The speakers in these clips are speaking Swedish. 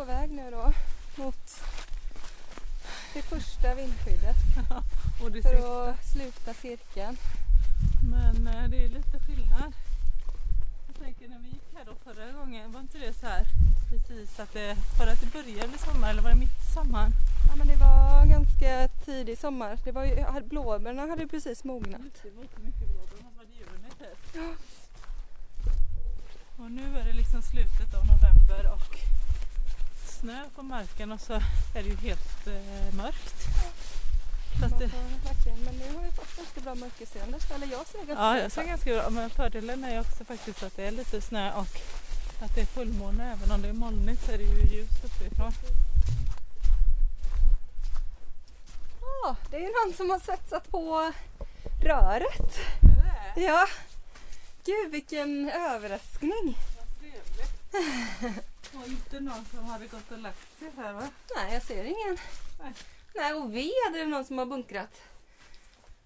på väg nu då mot det första vindskyddet Och det för sista. att sluta cirkeln. Men eh, det är lite skillnad. Jag tänker när vi gick här då förra gången, var inte det så här precis att det, för att det började bli sommar eller var det mitt i sommaren? Ja, men det var ganska tidig sommar. Det var ju, hade- blåbärna hade precis mognat. Det var inte mycket blå, de var juni typ. Och nu är det liksom slutet av november och snö på marken och så är det ju helt eh, mörkt. Fast det, verkligen- Men nu har vi fått ganska bra mörkerseende. Eller jag ser ganska ja, jag ser ganska bra. Men fördelen är ju också faktiskt att det är lite snö och att det är fullmåne. Även om det är molnigt så är det ju ljus uppifrån. Ja, det är ju någon som har svetsat på röret. Ja. Gud vilken överraskning. Vad trevligt. Och inte någon som hade gått och lagt sig här va? Nej, jag ser ingen. Nej. Nej, och ved är det någon som har bunkrat.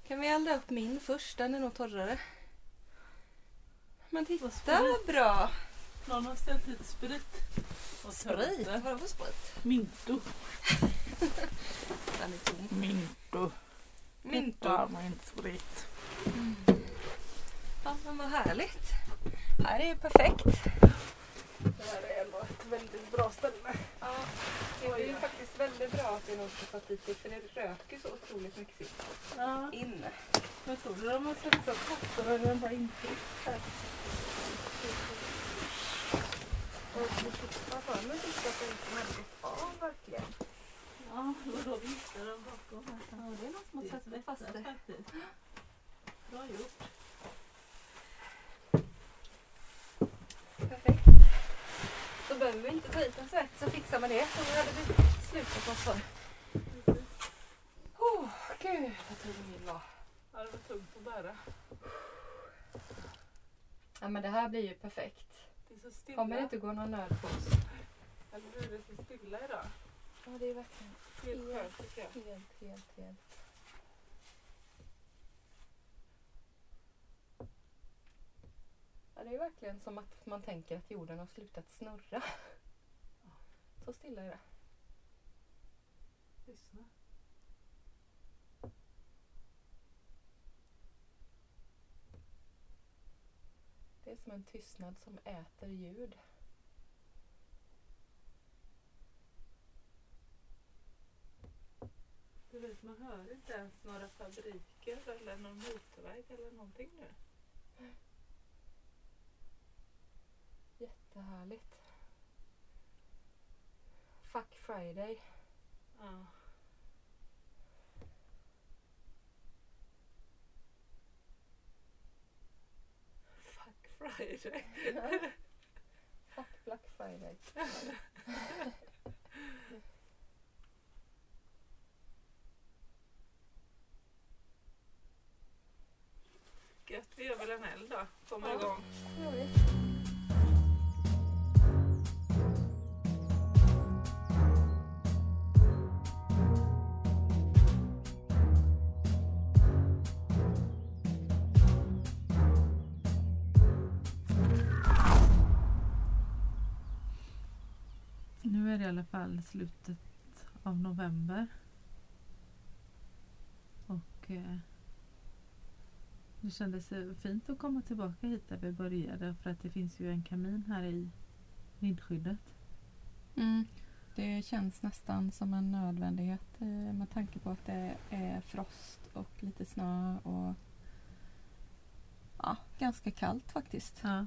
Kan vi elda upp min först? Den är nog torrare. Men titta vad bra! Någon har ställt hit sprit. Och Sprit? tömt det. Vadå för sprit? Minto. Den är tom. Minto. Minto. Ja, min sprit. Ja, men vad härligt. Här är ju perfekt. Det här är ändå ett väldigt bra ställe. Ja, det är ju faktiskt väldigt bra att det är någon som satt dit det, för det röker så otroligt mycket sitt Ja, inne. men tror du de har svetsat katter eller den bara intryckt här? Och jag för mig tyckte att det inte hade gått av verkligen. Ja, och då viftar de bakom här. Ja, det är någon som har satt fast det. Bra gjort. Perfekt. Då behöver vi inte ta hit en svets så fixar man det. Hade vi slutat oss för. Oh, gud vad tung min var. Ja, det var tungt att bära. Ja men det här blir ju perfekt. Det är så stilla. Kommer det inte gå någon nöd på oss? Eller hur? Det är så stilla idag. Ja det är verkligen Helt jag. helt, helt, helt. Det är verkligen som att man tänker att jorden har slutat snurra. Så stilla är det. Lyssna. Det är som en tystnad som äter ljud. Du vet, man hör inte ens några fabriker eller någon motorväg eller någonting nu. Jättehärligt. Fuck Friday. Ja. Fuck Friday. Fuck Black Friday. Gött, vi gör väl en eld då. Kommer Ja. igång. Nu är det i alla fall slutet av november. Och eh, det kändes eh, fint att komma tillbaka hit där vi började för att det finns ju en kamin här i vindskyddet. Mm. Det känns nästan som en nödvändighet eh, med tanke på att det är frost och lite snö och ja, ganska kallt faktiskt. Ja.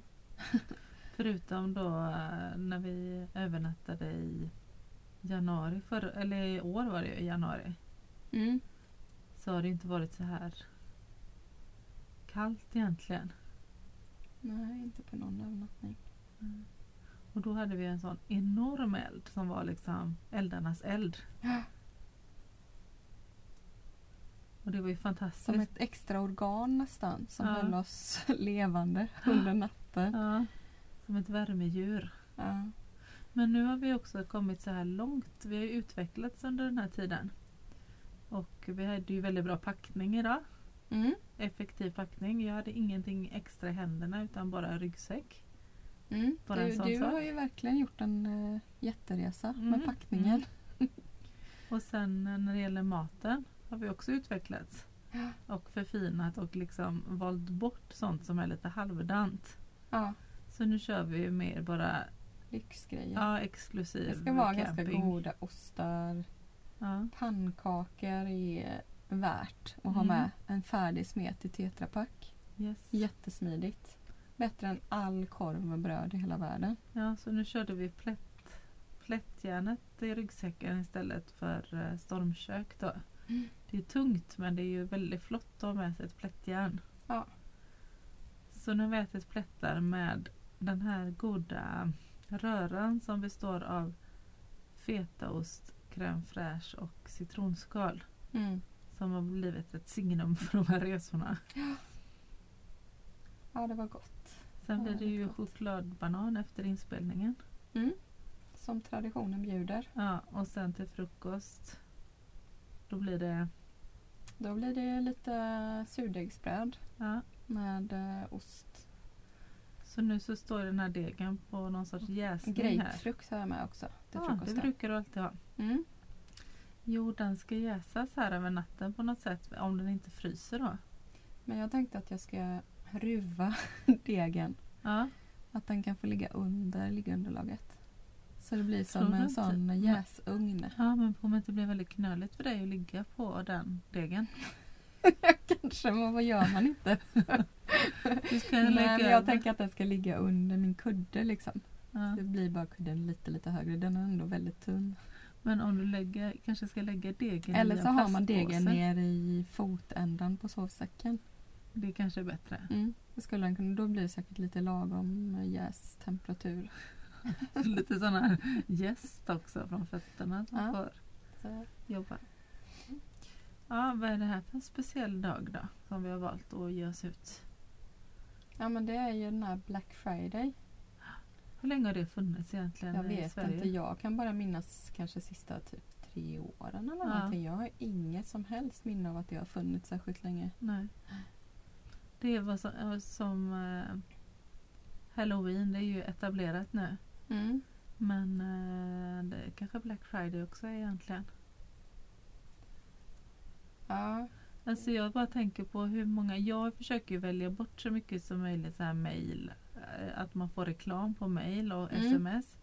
Förutom då eh, när vi övernattade i januari, för, eller i år var det ju i januari, Mm. så har det inte varit så här kallt egentligen. Nej, inte på någon övernattning. Och då hade vi en sån enorm eld som var liksom eldarnas eld. Ja. Och det var ju fantastiskt. Som ett extra organ nästan som Ja. höll oss levande under natten. ja, som ett värmedjur. Ja. Men nu har vi också kommit så här långt. Vi har utvecklats under den här tiden. Och vi hade ju väldigt bra packning idag. Mm. Effektiv packning. Jag hade ingenting extra i händerna utan bara ryggsäck. Mm. Bara Du, du har ju verkligen gjort en uh, jätteresa Mm, med packningen. Och sen eh, när det gäller maten har vi också utvecklats. Ja. Och förfinat och liksom valt bort sånt som är lite halvdant. Ja, Så nu kör vi mer bara lyxgrejer. ja, exklusiv det ska vara ganska camping. goda ostar. Ja. Pannkakor är värt att ha Mm. med en färdig smet i tetrapack. Yes. Jättesmidigt. Bättre än all korv med bröd i hela världen. Ja, så nu körde vi plätt, plättjärnet i ryggsäcken istället för eh, stormkök då. Mm. Det är tungt men det är ju väldigt flott att ha med sig ett plättjärn. Ja. Så nu har vi ätit plättar med den här goda röran som består av fetaost, crème fraîche och citronskal. Mm. Som har blivit ett signum för de här resorna. Ja, det var gott. Sen Ja, blir det ju gott. chokladbanan efter inspelningen. Mm. Som traditionen bjuder. Ja, och sen till frukost då blir det Då blir det lite surdegsbröd ja. med eh, ost. Så nu så står den här degen på någon sorts jäsning här. Grapefrukt har jag med också till Ja, det frukosten. brukar du alltid ha. Mm. Jo, den ska jäsas här över natten på något sätt om den inte fryser då. Men jag tänkte att jag ska ruva degen. Ja, Att den kan få ligga under liggunderlaget. Så det blir som en sån jäsugn. ja men kommer det inte bli väldigt knöligt för dig att ligga på den degen? Kanske, men vad gör man inte? Lägga men jag tänker att den ska ligga under min kudde liksom. ja. Det blir bara kudden lite, lite högre. Den är ändå väldigt tunn. Men om du lägger, kanske ska lägga degen i Eller en så har man degen ner i fotändan på sovsäcken. Det kanske är bättre. Mm. Det skulle den kunna, då blir det säkert lite lagom jästemperatur. Lite sån här gäst också från fötterna som Ja. får Så. jobba. Ja, vad är det här för en speciell dag då? Som vi har valt att ge oss ut. Ja men det är ju den här Black Friday. Hur länge har det funnits egentligen Jag i vet Sverige? inte, jag kan bara minnas kanske sista typ tre åren eller Ja. någonting. Jag har inget som helst minne av att det har funnits särskilt länge. Nej. Det var så, eh, som eh, Halloween, det är ju etablerat nu. Mm. Men eh, det är kanske Black Friday också egentligen. Ja, Alltså jag bara tänker på hur många, jag försöker ju välja bort så mycket som möjligt så här mail. eh, Att man får reklam på mail och Mm. sms.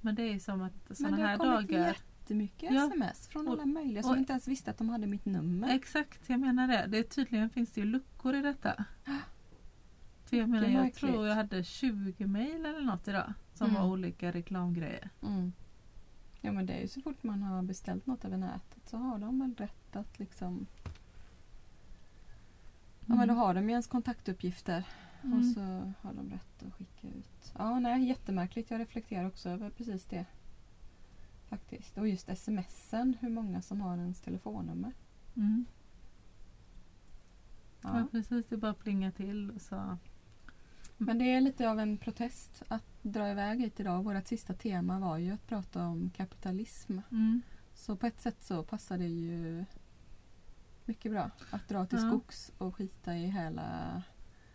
Men det är som att men sådana det har här kommit dagar. jättemycket Ja. sms från Och- alla möjliga som och- inte ens visste att de hade mitt nummer. Exakt, jag menar det. det tydligen finns det ju luckor i detta. För jag menar, jag märkligt. tror jag hade 20 mail eller något idag. Som Mm. var olika reklamgrejer. Mm. Ja men det är ju så fort man har beställt något över nätet så har de väl rätt att liksom Ja men då har de ju ens kontaktuppgifter och Mm. så har de rätt att skicka ut. Ja nej jättemärkligt. Jag reflekterar också över precis det. Faktiskt. Och just smsen, hur många som har ens telefonnummer. Mm. Ja. Ja. precis, det bara plingar till. och Så. Men det är lite av en protest att dra iväg hit idag. Vårt sista tema var ju att prata om kapitalism. Mm. Så på ett sätt så passar det ju mycket bra att dra till Ja. skogs och skita i hela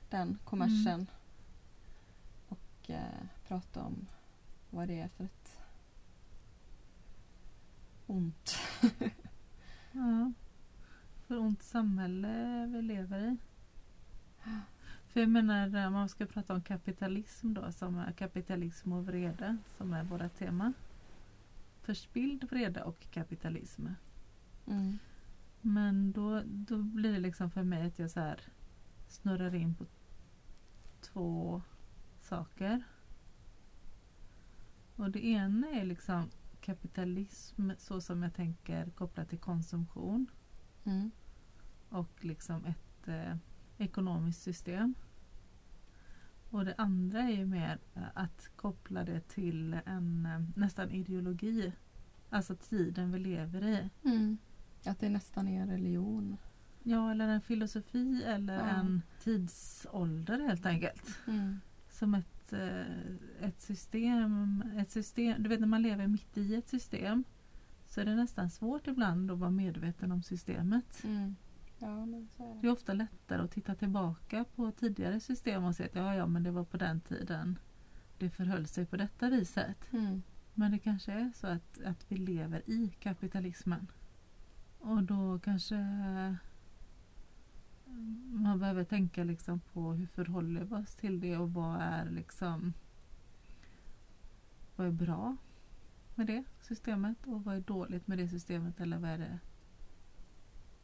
den kommersen. Mm. Och eh, prata om vad det är för ett ont. Ja. För ont samhälle vi lever i. För jag menar, om man ska prata om kapitalism då, som är kapitalism och vrede, som är våra tema. Förspilld vrede och kapitalism. Mm. Men då, då blir det liksom för mig att jag så här snurrar in på två saker. Och det ena är liksom kapitalism så som jag tänker kopplat till konsumtion Mm. och liksom ett eh, ekonomiskt system. Och det andra är ju mer eh, att koppla det till en eh, nästan ideologi. Alltså tiden vi lever i. Mm. Att det nästan är en religion. Ja, eller en filosofi eller Ja. en tidsålder helt enkelt. Mm. Som ett, eh, ett system. Ett system. Du vet när man lever mitt i ett system så är det nästan svårt ibland att vara medveten om systemet. Mm. Ja Det det. är ofta lättare att titta tillbaka på tidigare system och se att ja, ja, men det var på den tiden det förhöll sig på detta viset. Mm. Men det kanske är så att, att vi lever i kapitalismen. Och då kanske man behöver tänka liksom på hur förhåller vi oss till det och vad är liksom vad är bra med det systemet och vad är dåligt med det systemet eller vad är det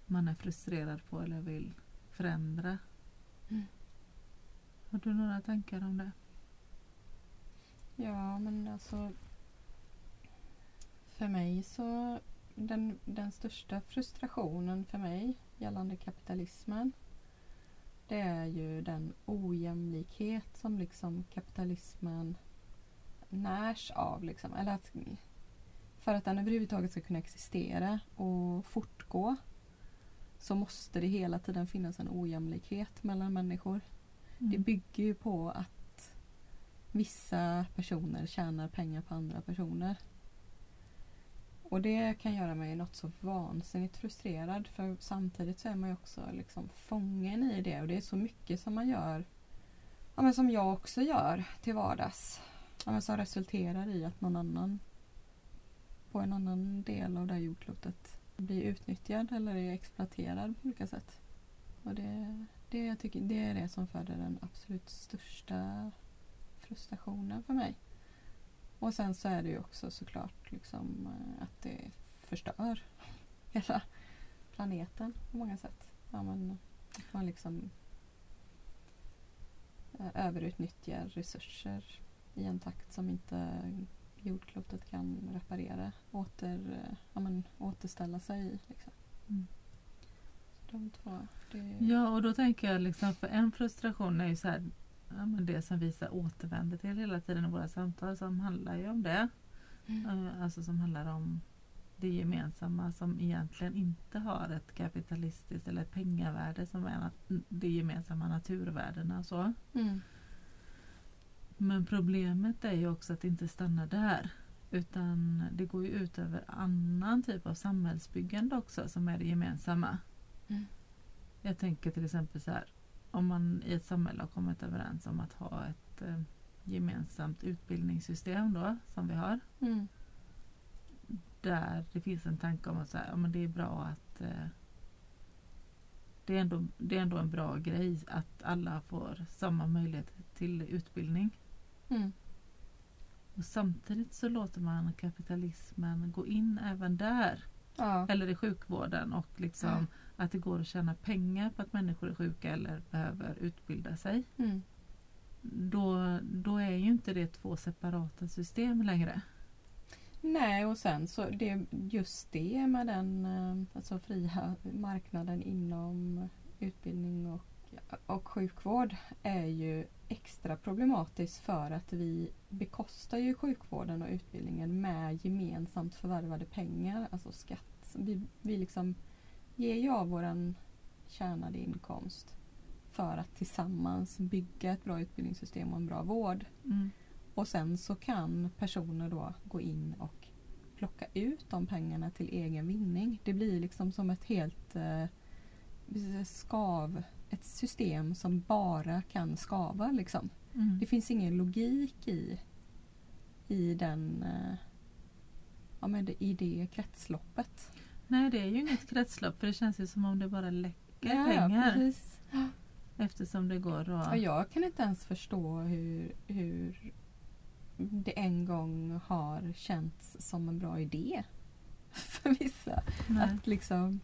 man är frustrerad på eller vill förändra. Mm. Har du några tankar om det? Ja, men alltså för mig så den, den största frustrationen för mig gällande kapitalismen det är ju den ojämlikhet som liksom kapitalismen närs av. Liksom. Eller att, för att den överhuvudtaget ska kunna existera och fortgå så måste det hela tiden finnas en ojämlikhet mellan människor. Mm. Det bygger ju på att vissa personer tjänar pengar på andra personer. Och det kan göra mig något så vansinnigt frustrerad för samtidigt så är man ju också liksom fången i det och det är så mycket som man gör ja, men som jag också gör till vardags. Ja, men som resulterar i att någon annan på en annan del av det här jordklotet blir utnyttjad eller är exploaterad på olika sätt. Och det, det, jag tycker, det är det som föder den absolut största frustrationen för mig. Och sen så är det ju också såklart liksom eh, att det förstör hela planeten på många sätt. Ja, men, att man liksom eh, överutnyttjar resurser i en takt som inte jordklotet kan reparera, åter, eh, ja, men, återställa sig i. Liksom. Mm. De två, det, Ja, och då tänker jag liksom för en frustration är ju så här, ja, men det som vi återvänder till hela tiden i våra samtal som handlar ju om det. Mm. Eh, Alltså som handlar om det gemensamma som egentligen inte har ett kapitalistiskt eller ett pengavärde som är nat- de gemensamma naturvärdena. Så. Mm. Men problemet är ju också att det inte stannar där. Utan det går ju ut över annan typ av samhällsbyggande också som är det gemensamma. Mm. Jag tänker till exempel så här. Om man i ett samhälle har kommit överens om att ha ett eh, gemensamt utbildningssystem då som vi har. Mm. Där det finns en tanke om att så här, ja, men det är bra att eh, det, är ändå, det är ändå en bra grej att alla får samma möjlighet till utbildning. Mm. Och samtidigt så låter man kapitalismen gå in även där. Ja. Eller i sjukvården och liksom. Att det går att tjäna pengar på att människor är sjuka eller behöver utbilda sig. Mm. Då, då är ju inte det två separata system längre. Nej, och sen så det, just det med den eh, alltså fria marknaden inom utbildning och, och sjukvård är ju extra problematiskt för att vi bekostar ju sjukvården och utbildningen med gemensamt förvärvade pengar, alltså skatt. Vi, vi liksom ger ju av våran tjänade inkomst för att tillsammans bygga ett bra utbildningssystem och en bra vård. Mm. Och sen så kan personer då gå in och plocka ut de pengarna till egen vinning. Det blir liksom som ett helt eh, skav, ett system som bara kan skava liksom. Mm. Det finns ingen logik i, i den eh, ja, men det, i det kretsloppet. Nej det är ju inget kretslopp för det känns ju som om det bara läcker Ja, pengar. precis. Eftersom det går att... Och jag kan inte ens förstå hur, hur det en gång har känts som en bra idé för vissa. Nej. Att liksom,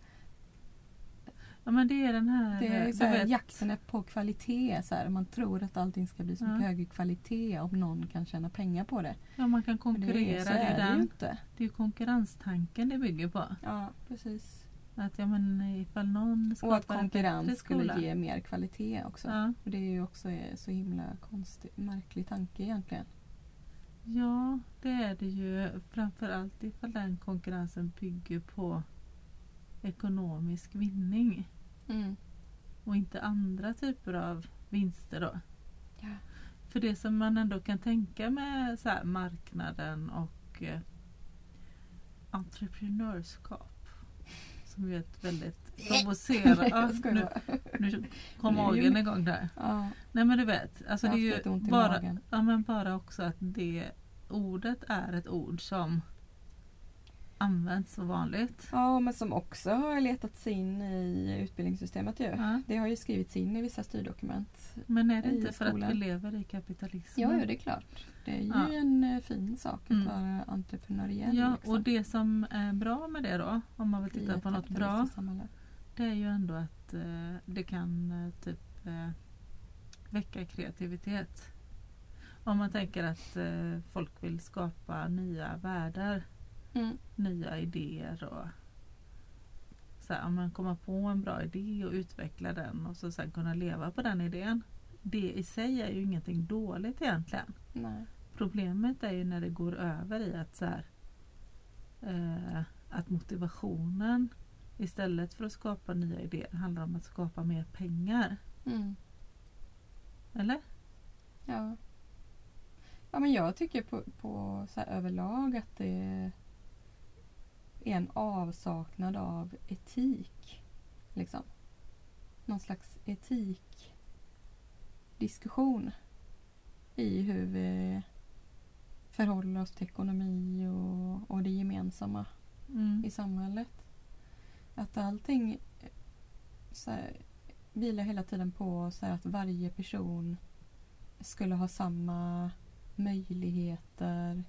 Ja men det är den här... det är du så här, jakten är på kvalitet. Så här. Man tror att allting ska bli så mycket Ja. högre kvalitet om någon kan tjäna pengar på det. Ja man kan konkurrera. Det är, är det ju den, inte. det är konkurrenstanken det bygger på. Ja, precis. Att ja men ifall någon Och att en konkurrens skulle ge mer kvalitet också. Ja. Och det är ju också en så himla konstig, märklig tanke egentligen. ja det är det ju. Framförallt ifall den konkurrensen bygger på ekonomisk vinning. Mm. Och inte andra typer av vinster då. Ja. För det som man ändå kan tänka med så marknaden och eh, entreprenörskap som är ett väldigt provocerande... Nu, nu kom magen igång där. Ja, Nej men du vet, alltså det är ju bara, ja, men bara också att det ordet är ett ord som används så vanligt. ja, men som också har letat sig in i utbildningssystemet ju. Ja. Det har ju skrivits in i vissa styrdokument. Men är det inte för att skolan. vi lever i kapitalismen? Ja, ja, det är klart. Det är ju Ja. en eh, fin sak att Mm. vara entreprenöriell. Ja, liksom, och det som är bra med det då, om man vill titta på något bra, det är ju ändå att eh, det kan eh, typ väcka kreativitet. Om man tänker att folk vill skapa nya världar, Mm. nya idéer och så här, man kommer på en bra idé och utveckla den och så sen kunna leva på den idén. Det i sig är ju ingenting dåligt egentligen. Nej. Problemet är ju när det går över i att så här, eh, att motivationen istället för att skapa nya idéer handlar om att skapa mer pengar. Mm. Eller? Ja. ja, men jag tycker på, på så överlag att det är en avsaknad av etik. Liksom. Någon slags etikdiskussion i hur vi förhåller oss till ekonomi och, och det gemensamma Mm. i samhället. Att allting eh, så här, vilar hela tiden på så att varje person skulle ha samma möjligheter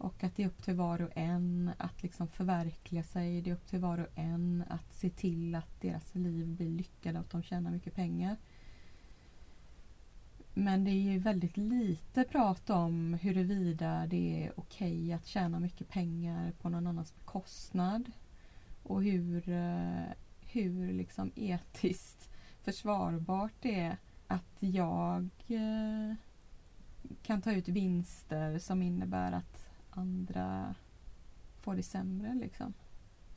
och att det är upp till var och en att liksom förverkliga sig. Det är upp till var och en att se till att deras liv blir lyckade och att de tjänar mycket pengar. Men det är ju väldigt lite prat om huruvida det är okej att tjäna mycket pengar på någon annans bekostnad. Och hur, eh, hur liksom etiskt försvarbart det är att jag eh, kan ta ut vinster som innebär att andra får det sämre. Liksom.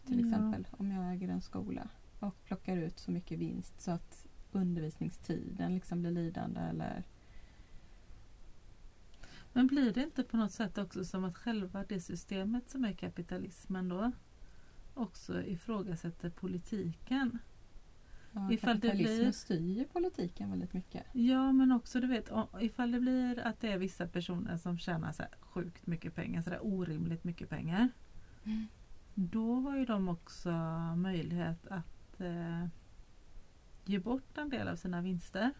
Till Ja. exempel om jag äger en skola och plockar ut så mycket vinst så att undervisningstiden liksom blir lidande eller Men blir det inte på något sätt också som att själva det systemet som är kapitalismen då också ifrågasätter politiken? Ja, Ifall det blir- styr politiken väldigt mycket. Ja men också du vet ifall det blir att det är vissa personer som tjänar så sjukt mycket pengar, så där orimligt mycket pengar. Mm. Då har ju de också möjlighet att eh, ge bort en del av sina vinster.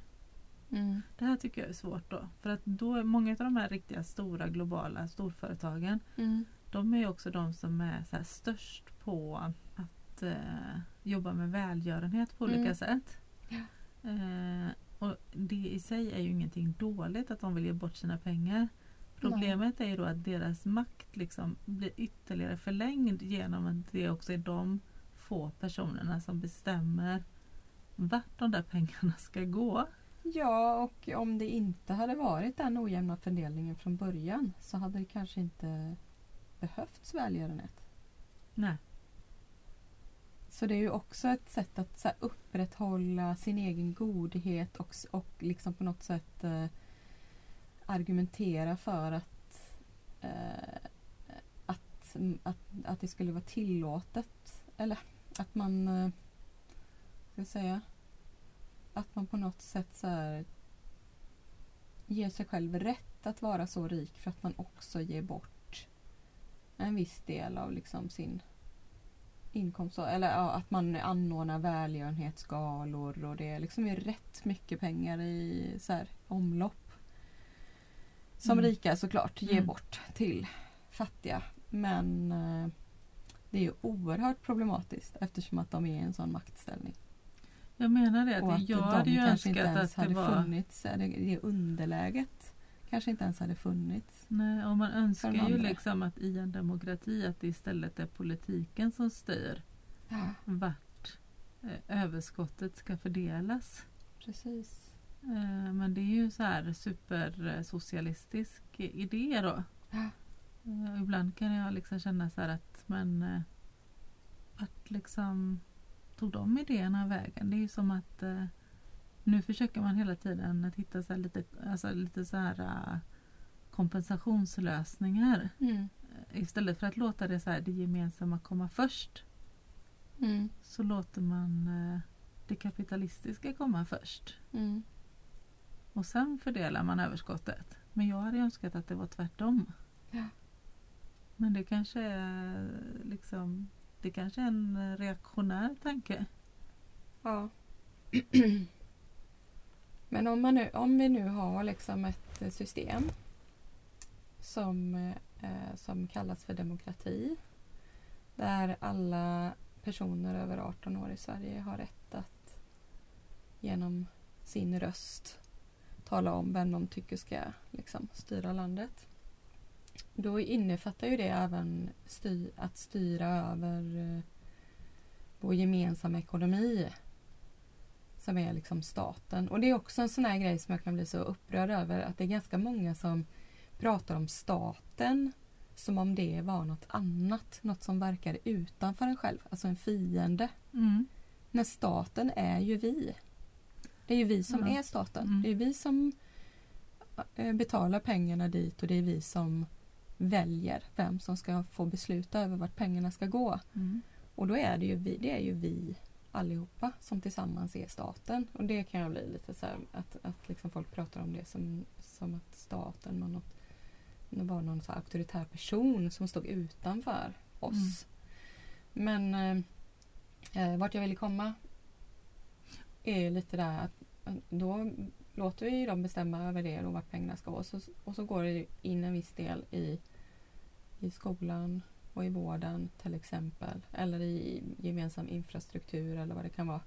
Mm. Det här tycker jag är svårt då. För att då många av de här riktiga stora globala storföretagen Mm. de är ju också de som är så störst på att eh, jobba med välgörenhet på olika Mm. sätt. Ja. Eh, och det i sig är ju ingenting dåligt att de vill ge bort sina pengar. Problemet är ju då att deras makt liksom blir ytterligare förlängd genom att det också är de få personerna som bestämmer vart de där pengarna ska gå. Ja, och om det inte hade varit den ojämna fördelningen från början så hade det kanske inte behövts välgörenhet. Nej. Så det är ju också ett sätt att så här, upprätthålla sin egen godhet och, och liksom på något sätt eh, argumentera för att, eh, att, att, att det skulle vara tillåtet. Eller att man, eh, ska jag säga, att man på något sätt så här, ger sig själv rätt att vara så rik för att man också ger bort en viss del av liksom sin inkomst. Eller ja, att man anordnar välgörenhetsgalor och det liksom är rätt mycket pengar i så här, omlopp. Som Mm. rika såklart ger Mm. bort till fattiga. Men eh, det är ju oerhört problematiskt eftersom att de är i en sån maktställning. Jag menar det Och att jag hade de ju kanske inte önskat ens att det hade var funnits. Det, det underläget kanske inte ens hade funnits. Nej, och man önskar ju liksom att i en demokrati att det istället är politiken som styr vart eh, överskottet ska fördelas. Precis. Eh, men det är ju så här supersocialistisk idé då. Ja. Eh, ibland kan jag liksom känna så här att men vart liksom tog de idéerna vägen? Det är ju som att nu försöker man hela tiden att hitta så här lite, alltså lite så här eh, kompensationslösningar. Mm. Istället för att låta det, så här, det gemensamma komma först. Mm. så låter man eh, det kapitalistiska komma först. Mm. Och sen fördelar man överskottet. Men jag hade önskat att det var tvärtom. Ja. Men det kanske är liksom det kanske är en reaktionär tanke. Ja. Men om, man nu, om vi nu har liksom ett system som, eh, som kallas för demokrati där alla personer över 18 år i Sverige har rätt att genom sin röst tala om vem de tycker ska liksom, styra landet. Då innefattar ju det även styr, att styra över eh, vår gemensamma ekonomi som är liksom staten. Och det är också en sån här grej som jag kan bli så upprörd över att det är ganska många som pratar om staten som om det var något annat, något som verkar utanför en själv, alltså en fiende. Mm. När staten är ju vi. Det är ju vi som Ja. är staten. Mm. Det är vi som eh, betalar pengarna dit och det är vi som väljer vem som ska få besluta över vart pengarna ska gå. Mm. Och då är det ju vi, det är ju vi allihopa som tillsammans är staten. Och det kan jag bli lite så här att, att liksom folk pratar om det som, som att staten var något var någon så auktoritär person som stod utanför oss. Men eh, eh, vart jag ville komma är lite där att då låter vi dem bestämma över det och vart pengarna ska gå. Och så, och så går det in en viss del i, i skolan och i vården till exempel. Eller i gemensam infrastruktur eller vad det kan vara.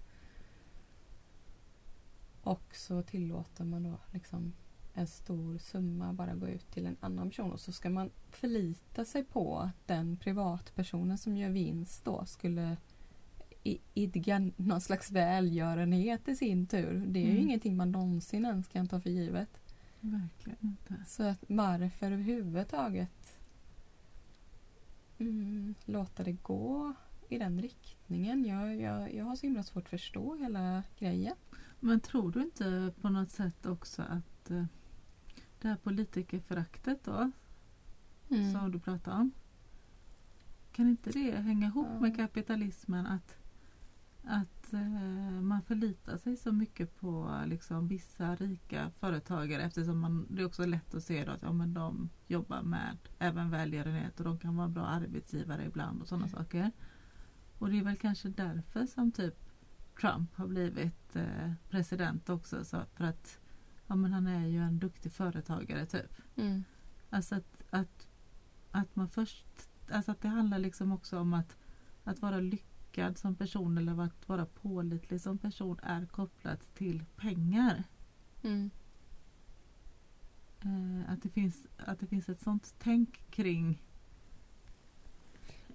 Och så tillåter man då liksom en stor summa bara gå ut till en annan person och så ska man förlita sig på att den privatpersonen som gör vinst då skulle idga någon slags välgörenhet i sin tur. Det är ju Mm. ingenting man någonsin ens kan ta för givet. Verkligen inte. Så att varför överhuvudtaget mm, låta det gå i den riktningen? Jag, jag, jag har så himla svårt att förstå hela grejen. Men tror du inte på något sätt också att eh, det här politikerföraktet då Mm. som du pratade om. Kan inte det hänga ihop med kapitalismen att, att eh, man förlitar sig så mycket på liksom, vissa rika företagare eftersom man, det är också lätt att se att ja, men de jobbar med även välgörenhet och de kan vara bra arbetsgivare ibland och sådana saker. Och det är väl kanske därför som typ Trump har blivit eh, president också så för att ja, men han är ju en duktig företagare typ. Mm. Alltså att, att, att man först, alltså att det handlar liksom också om att, att vara lyckad som person eller att vara pålitlig som person är kopplat till pengar. Mm. Eh, att, det finns, att det finns ett sånt tänk kring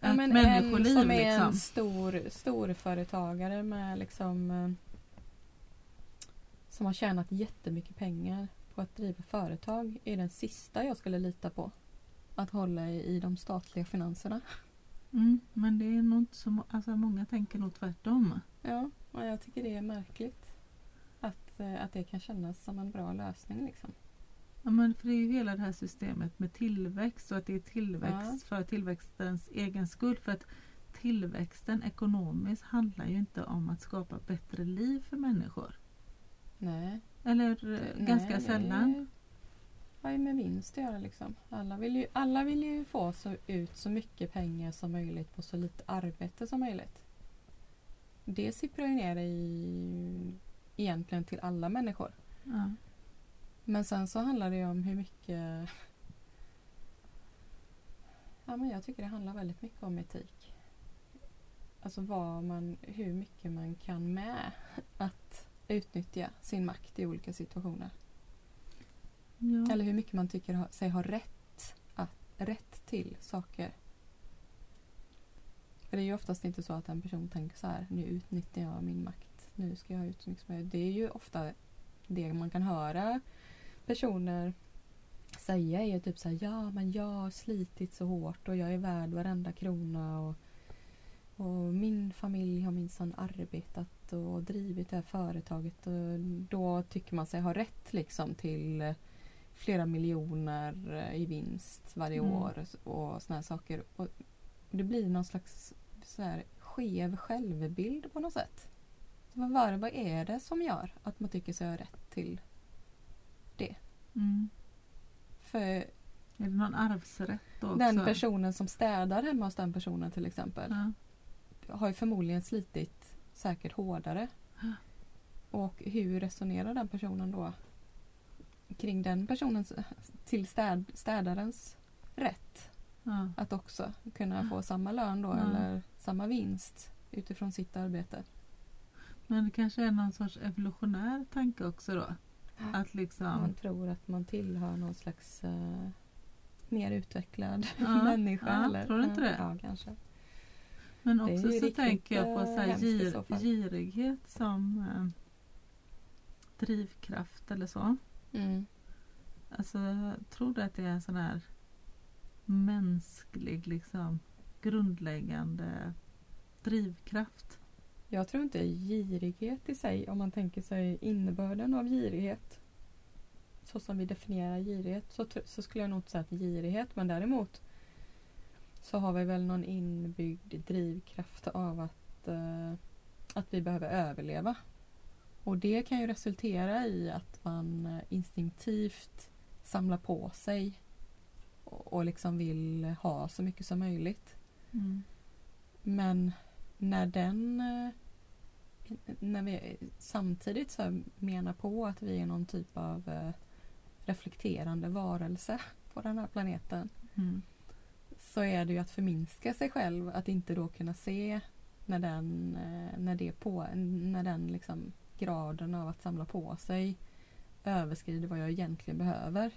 Ja, men en som är liksom. en stor, stor företagare med liksom eh, som har tjänat jättemycket pengar på att driva företag är den sista jag skulle lita på. Att hålla i de statliga finanserna. Mm, men det är nog inte så alltså många tänker nog tvärtom. Ja, och jag tycker det är märkligt. Att, eh, att det kan kännas som en bra lösning liksom. Ja, men för det är ju hela det här systemet med tillväxt och att det är tillväxt för tillväxtens egen skull. För att tillväxten ekonomiskt handlar ju inte om att skapa bättre liv för människor. Nej. Eller eh, Nej, ganska det sällan. Har ju med vinst att göra liksom. Alla vill ju, alla vill ju få så, ut så mycket pengar som möjligt på så lite arbete som möjligt. Det sipprar ju ner i egentligen till alla människor. Ja. Men sen så handlar det ju om hur mycket... Ja, men jag tycker det handlar väldigt mycket om etik. Alltså vad man, hur mycket man kan med att utnyttja sin makt i olika situationer. Ja. Eller hur mycket man tycker sig ha rätt, att, rätt till saker. För det är ju oftast inte så att en person tänker så här, nu utnyttjar jag min makt. Nu ska jag ha ut så mycket som möjligt. Det är ju ofta det man kan höra personer säga är ju typ så här, ja men jag har slitit så hårt och jag är värd varenda krona och, och min familj har minsann arbetat och drivit det här företaget och då tycker man sig ha rätt liksom till eh, flera miljoner eh, i vinst varje Mm. år och, såna här saker. Och det blir någon slags så här skev självbild på något sätt. Vad, var, vad är det som gör att man tycker sig ha rätt till det? Mm. För Är det någon arvsrätt också? den personen som städar hemma hos den personen till exempel Ja. har ju förmodligen slitit säkert hårdare. Ja. Och hur resonerar den personen då kring den personens, till städ, städarens rätt Ja. att också kunna få samma lön då eller samma vinst utifrån sitt arbete. Men det kanske är någon sorts evolutionär tanke också då? Att liksom... Man tror att man tillhör någon slags eh, mer utvecklad Ja, människa. ja, eller? tror du inte det? Ja, kanske. Men Det också så tänker jag på eh, så här gir, girighet som eh, drivkraft eller så. Mm. Alltså, tror du att det är en sån här mänsklig, liksom grundläggande drivkraft? Jag tror inte girighet i sig, om man tänker sig innebörden av girighet. Så som vi definierar girighet så, så skulle jag nog inte säga att girighet men däremot så har vi väl någon inbyggd drivkraft av att, eh, att vi behöver överleva. Och det kan ju resultera i att man eh, instinktivt samlar på sig och, liksom vill ha så mycket som möjligt. Mm. Men när den eh, när vi samtidigt så menar på att vi är någon typ av eh, reflekterande varelse på den här planeten Mm. så är det ju att förminska sig själv att inte då kunna se när den, när det på, när den liksom graden av att samla på sig överskrider vad jag egentligen behöver.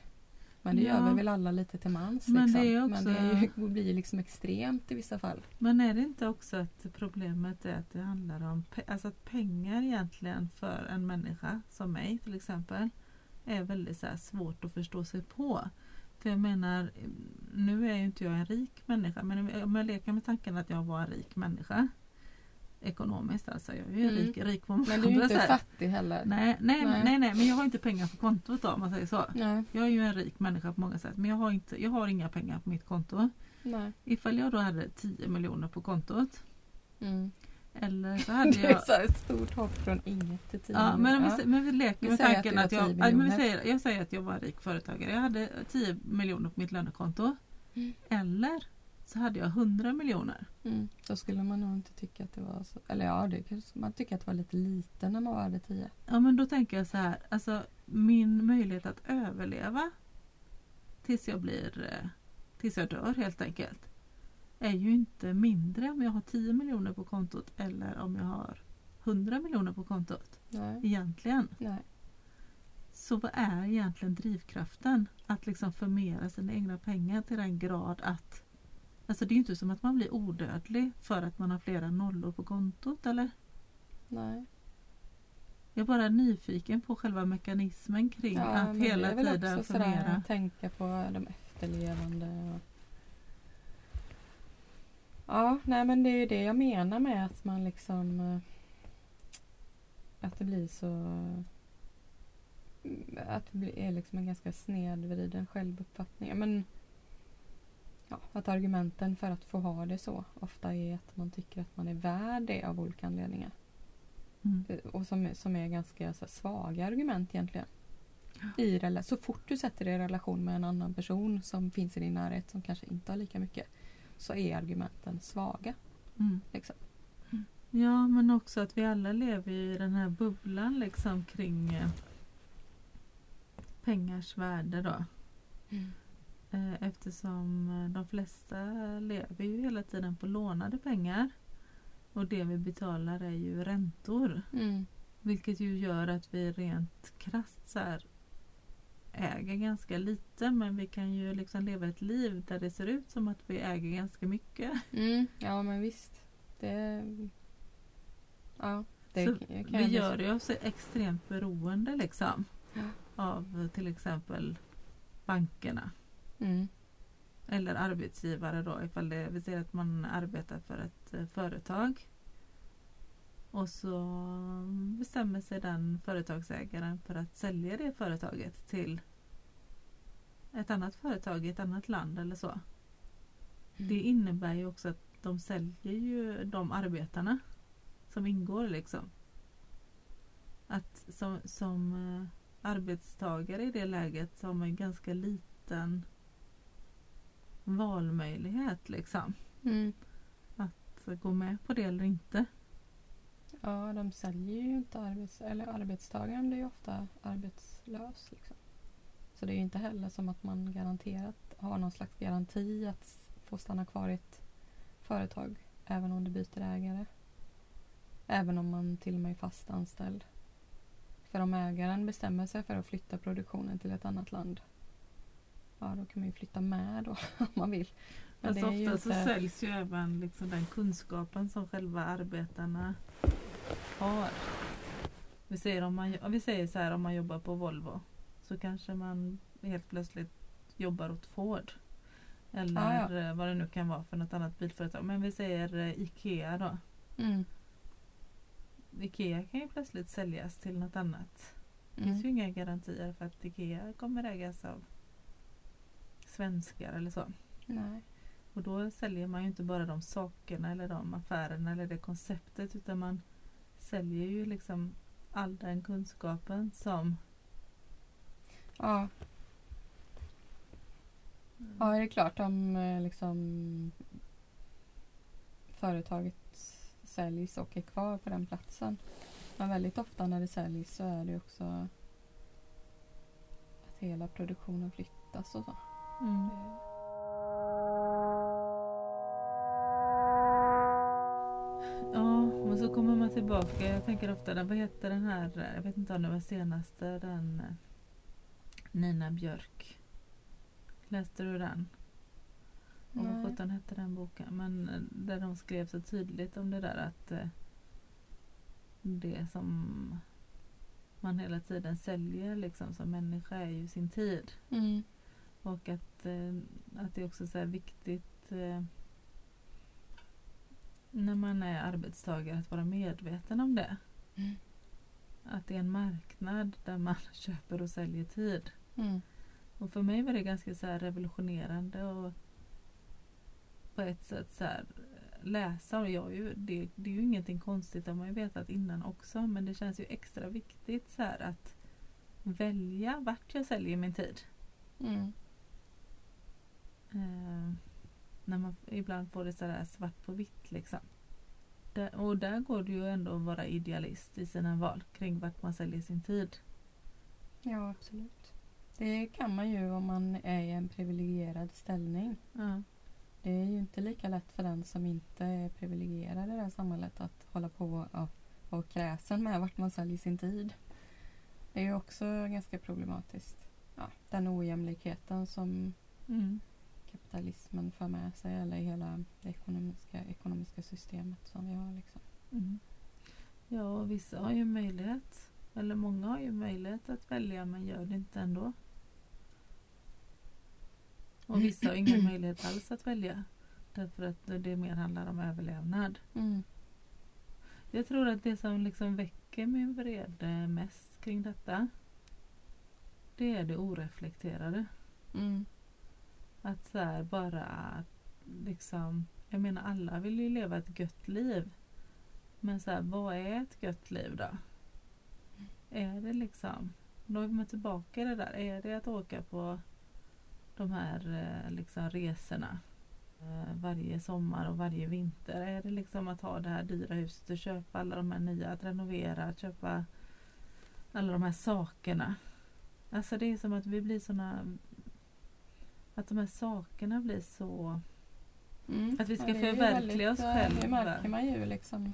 Men det Ja. gör vi väl alla lite till mans. Men liksom. det är Men också- det blir liksom extremt i vissa fall. Men är det inte också att problemet är att det handlar om alltså att pengar egentligen för en människa som mig till exempel är väldigt så svårt att förstå sig på. För jag menar, nu är ju inte jag en rik människa men om jag leker med tanken att jag var en rik människa ekonomiskt alltså. Jag är ju Mm. rik, rik på många Men du är ju inte fattig heller. Nej, nej, Nej. nej. nej, men jag har inte pengar på kontot då om man säger så. Nej. Jag är ju en rik människa på många sätt men jag har, inte, jag har inga pengar på mitt konto. Nej. Ifall jag då hade 10 miljoner på kontot Mm. eller så hade Det är jag... så här ett stort hopp från inget till tio. Ja, men, vi, men vi leker med att tanken har att, jag... 10 ja, men vi säger, jag säger att jag var en rik företagare. Jag hade 10 miljoner på mitt lönekonto. Mm. Eller så hade jag 100 miljoner. Mm. Då skulle man nog inte tycka att det var så. Eller ja, det kanske man tycker att det var lite lite när man hade tio. Ja men då tänker jag så här. Alltså min möjlighet att överleva tills jag blir eh, tills jag dör helt enkelt. Är ju inte mindre om jag har 10 miljoner på kontot eller om jag har 100 miljoner på kontot. Nej. Egentligen. Nej. Så vad är egentligen drivkraften? Att liksom förmera sina egna pengar till den grad att Alltså det är inte som att man blir odödlig för att man har flera nollor på kontot eller? Nej. Jag är bara nyfiken på själva mekanismen kring Ja, att hela är väl tiden också sådär tänka på de efterlevande. Och... Ja, nej men det är ju det jag menar med att man liksom eh, att det blir så att det är liksom en ganska snedvriden självuppfattning. Men ja, att argumenten för att få ha det så ofta är att man tycker att man är värd det av olika anledningar. Mm. Eh, Och som, som är ganska så här, svaga argument egentligen. I rela- så fort du sätter dig i relation med en annan person som finns i din närhet som kanske inte har lika mycket så är argumenten svaga. Mm. Liksom. Ja men också att vi alla lever i den här bubblan liksom kring eh, pengars värde då. Eh, Eftersom eh, de flesta lever ju hela tiden på lånade pengar. Och det vi betalar är ju räntor. Mm. Vilket ju gör att vi rent krasst så här äger ganska lite men vi kan ju liksom leva ett liv där det ser ut som att vi äger ganska mycket. Mm. Ja men visst. Det... Ja. Det Så kan vi gör ju oss extremt beroende liksom Ja. av eh, till exempel bankerna. Mm. Eller arbetsgivare då ifall det, vi säger att man arbetar för ett eh, företag. Och så bestämmer sig den företagsägaren för att sälja det företaget till ett annat företag i ett annat land eller så. Det innebär ju också att de säljer ju de arbetarna som ingår liksom. Att som, som eh, arbetstagare i det läget så har man ju ganska liten valmöjlighet liksom. Mm. Att gå med på det eller inte. Ja, de säljer ju inte arbets... Eller arbetstagaren blir ju ofta arbetslös. Liksom. Så det är ju inte heller som att man garanterat har någon slags garanti att få stanna kvar i ett företag även om det byter ägare. Även om man till och med är fast anställd. För om ägaren bestämmer sig för att flytta produktionen till ett annat land ja, då kan man ju flytta med då om man vill. Men det ju ofta så inte- säljs ju även liksom den kunskapen som själva arbetarna har. Vi säger, om man, om vi säger så här om man jobbar på Volvo så kanske man helt plötsligt jobbar åt Ford. Eller Ja, eh, vad det nu kan vara för något annat bilföretag. Men vi säger eh, IKEA då. Mm. IKEA kan ju plötsligt säljas till något annat. Det Mm. finns ju inga garantier för att IKEA kommer ägas av svenskar eller så. Nej. Och då säljer man ju inte bara de sakerna eller de affärerna eller det konceptet utan man säljer ju liksom all den kunskapen som Ja. ja, det är klart om eh, liksom företaget säljs och är kvar på den platsen. Men väldigt ofta när det säljs så är det också att hela produktionen flyttas och så. Mm. Ja, men så kommer man tillbaka. Jag tänker ofta, den- vad heter den här, jag vet inte om det var senaste, den eh, Nina Björk. Läste du den? Och vad sjutton hette den boken? Men eh, där de skrev så tydligt om det där att eh, det som man hela tiden säljer liksom som människa är ju sin tid. Mm. Och att, eh, att det är också så här viktigt eh, när man är arbetstagare att vara medveten om det. Mm. Att det är en marknad där man köper och säljer tid. Mm. Och för mig var det ganska så revolutionerande och på ett sätt så här läsa. Och jag ju, det, det är ju ingenting konstigt, det har man ju vetat innan också. Men det känns ju extra viktigt så att välja vart jag säljer min tid. Mm. Eh, när man ibland får det sådär svart på vitt liksom. Där, och där går det ju ändå att vara idealist i sina val kring vart man säljer sin tid. Ja, absolut. Det kan man ju om man är i en privilegierad ställning. Ja. Det är ju inte lika lätt för den som inte är privilegierad i det här samhället att hålla på och vara kräsen med vart man säljer sin tid. Det är ju också ganska problematiskt. Ja, den ojämlikheten som Mm. Kapitalismen för med sig eller hela det ekonomiska, ekonomiska systemet som vi har. Liksom. Mm. Ja, och vissa har ju möjlighet, eller många har ju möjlighet att välja men gör det inte ändå. Och vissa har ingen möjlighet alls att välja. Därför att det mer handlar om överlevnad. Mm. Jag tror att det som liksom väcker min vrede mest kring detta det är det oreflekterade. Mm. Att så här bara liksom, jag menar alla vill ju leva ett gött liv. Men så här, vad är ett gött liv då? Är det liksom, då är man tillbaka i det där, är det att åka på de här eh, liksom resorna eh, varje sommar och varje vinter? Är det liksom att ha det här dyra huset och köpa alla de här nya, att renovera, att köpa alla de här sakerna? Alltså det är som att vi blir såna att de här sakerna blir så... Mm. Att vi ska ju förverkliga oss eh, själva. Det märker man ju liksom.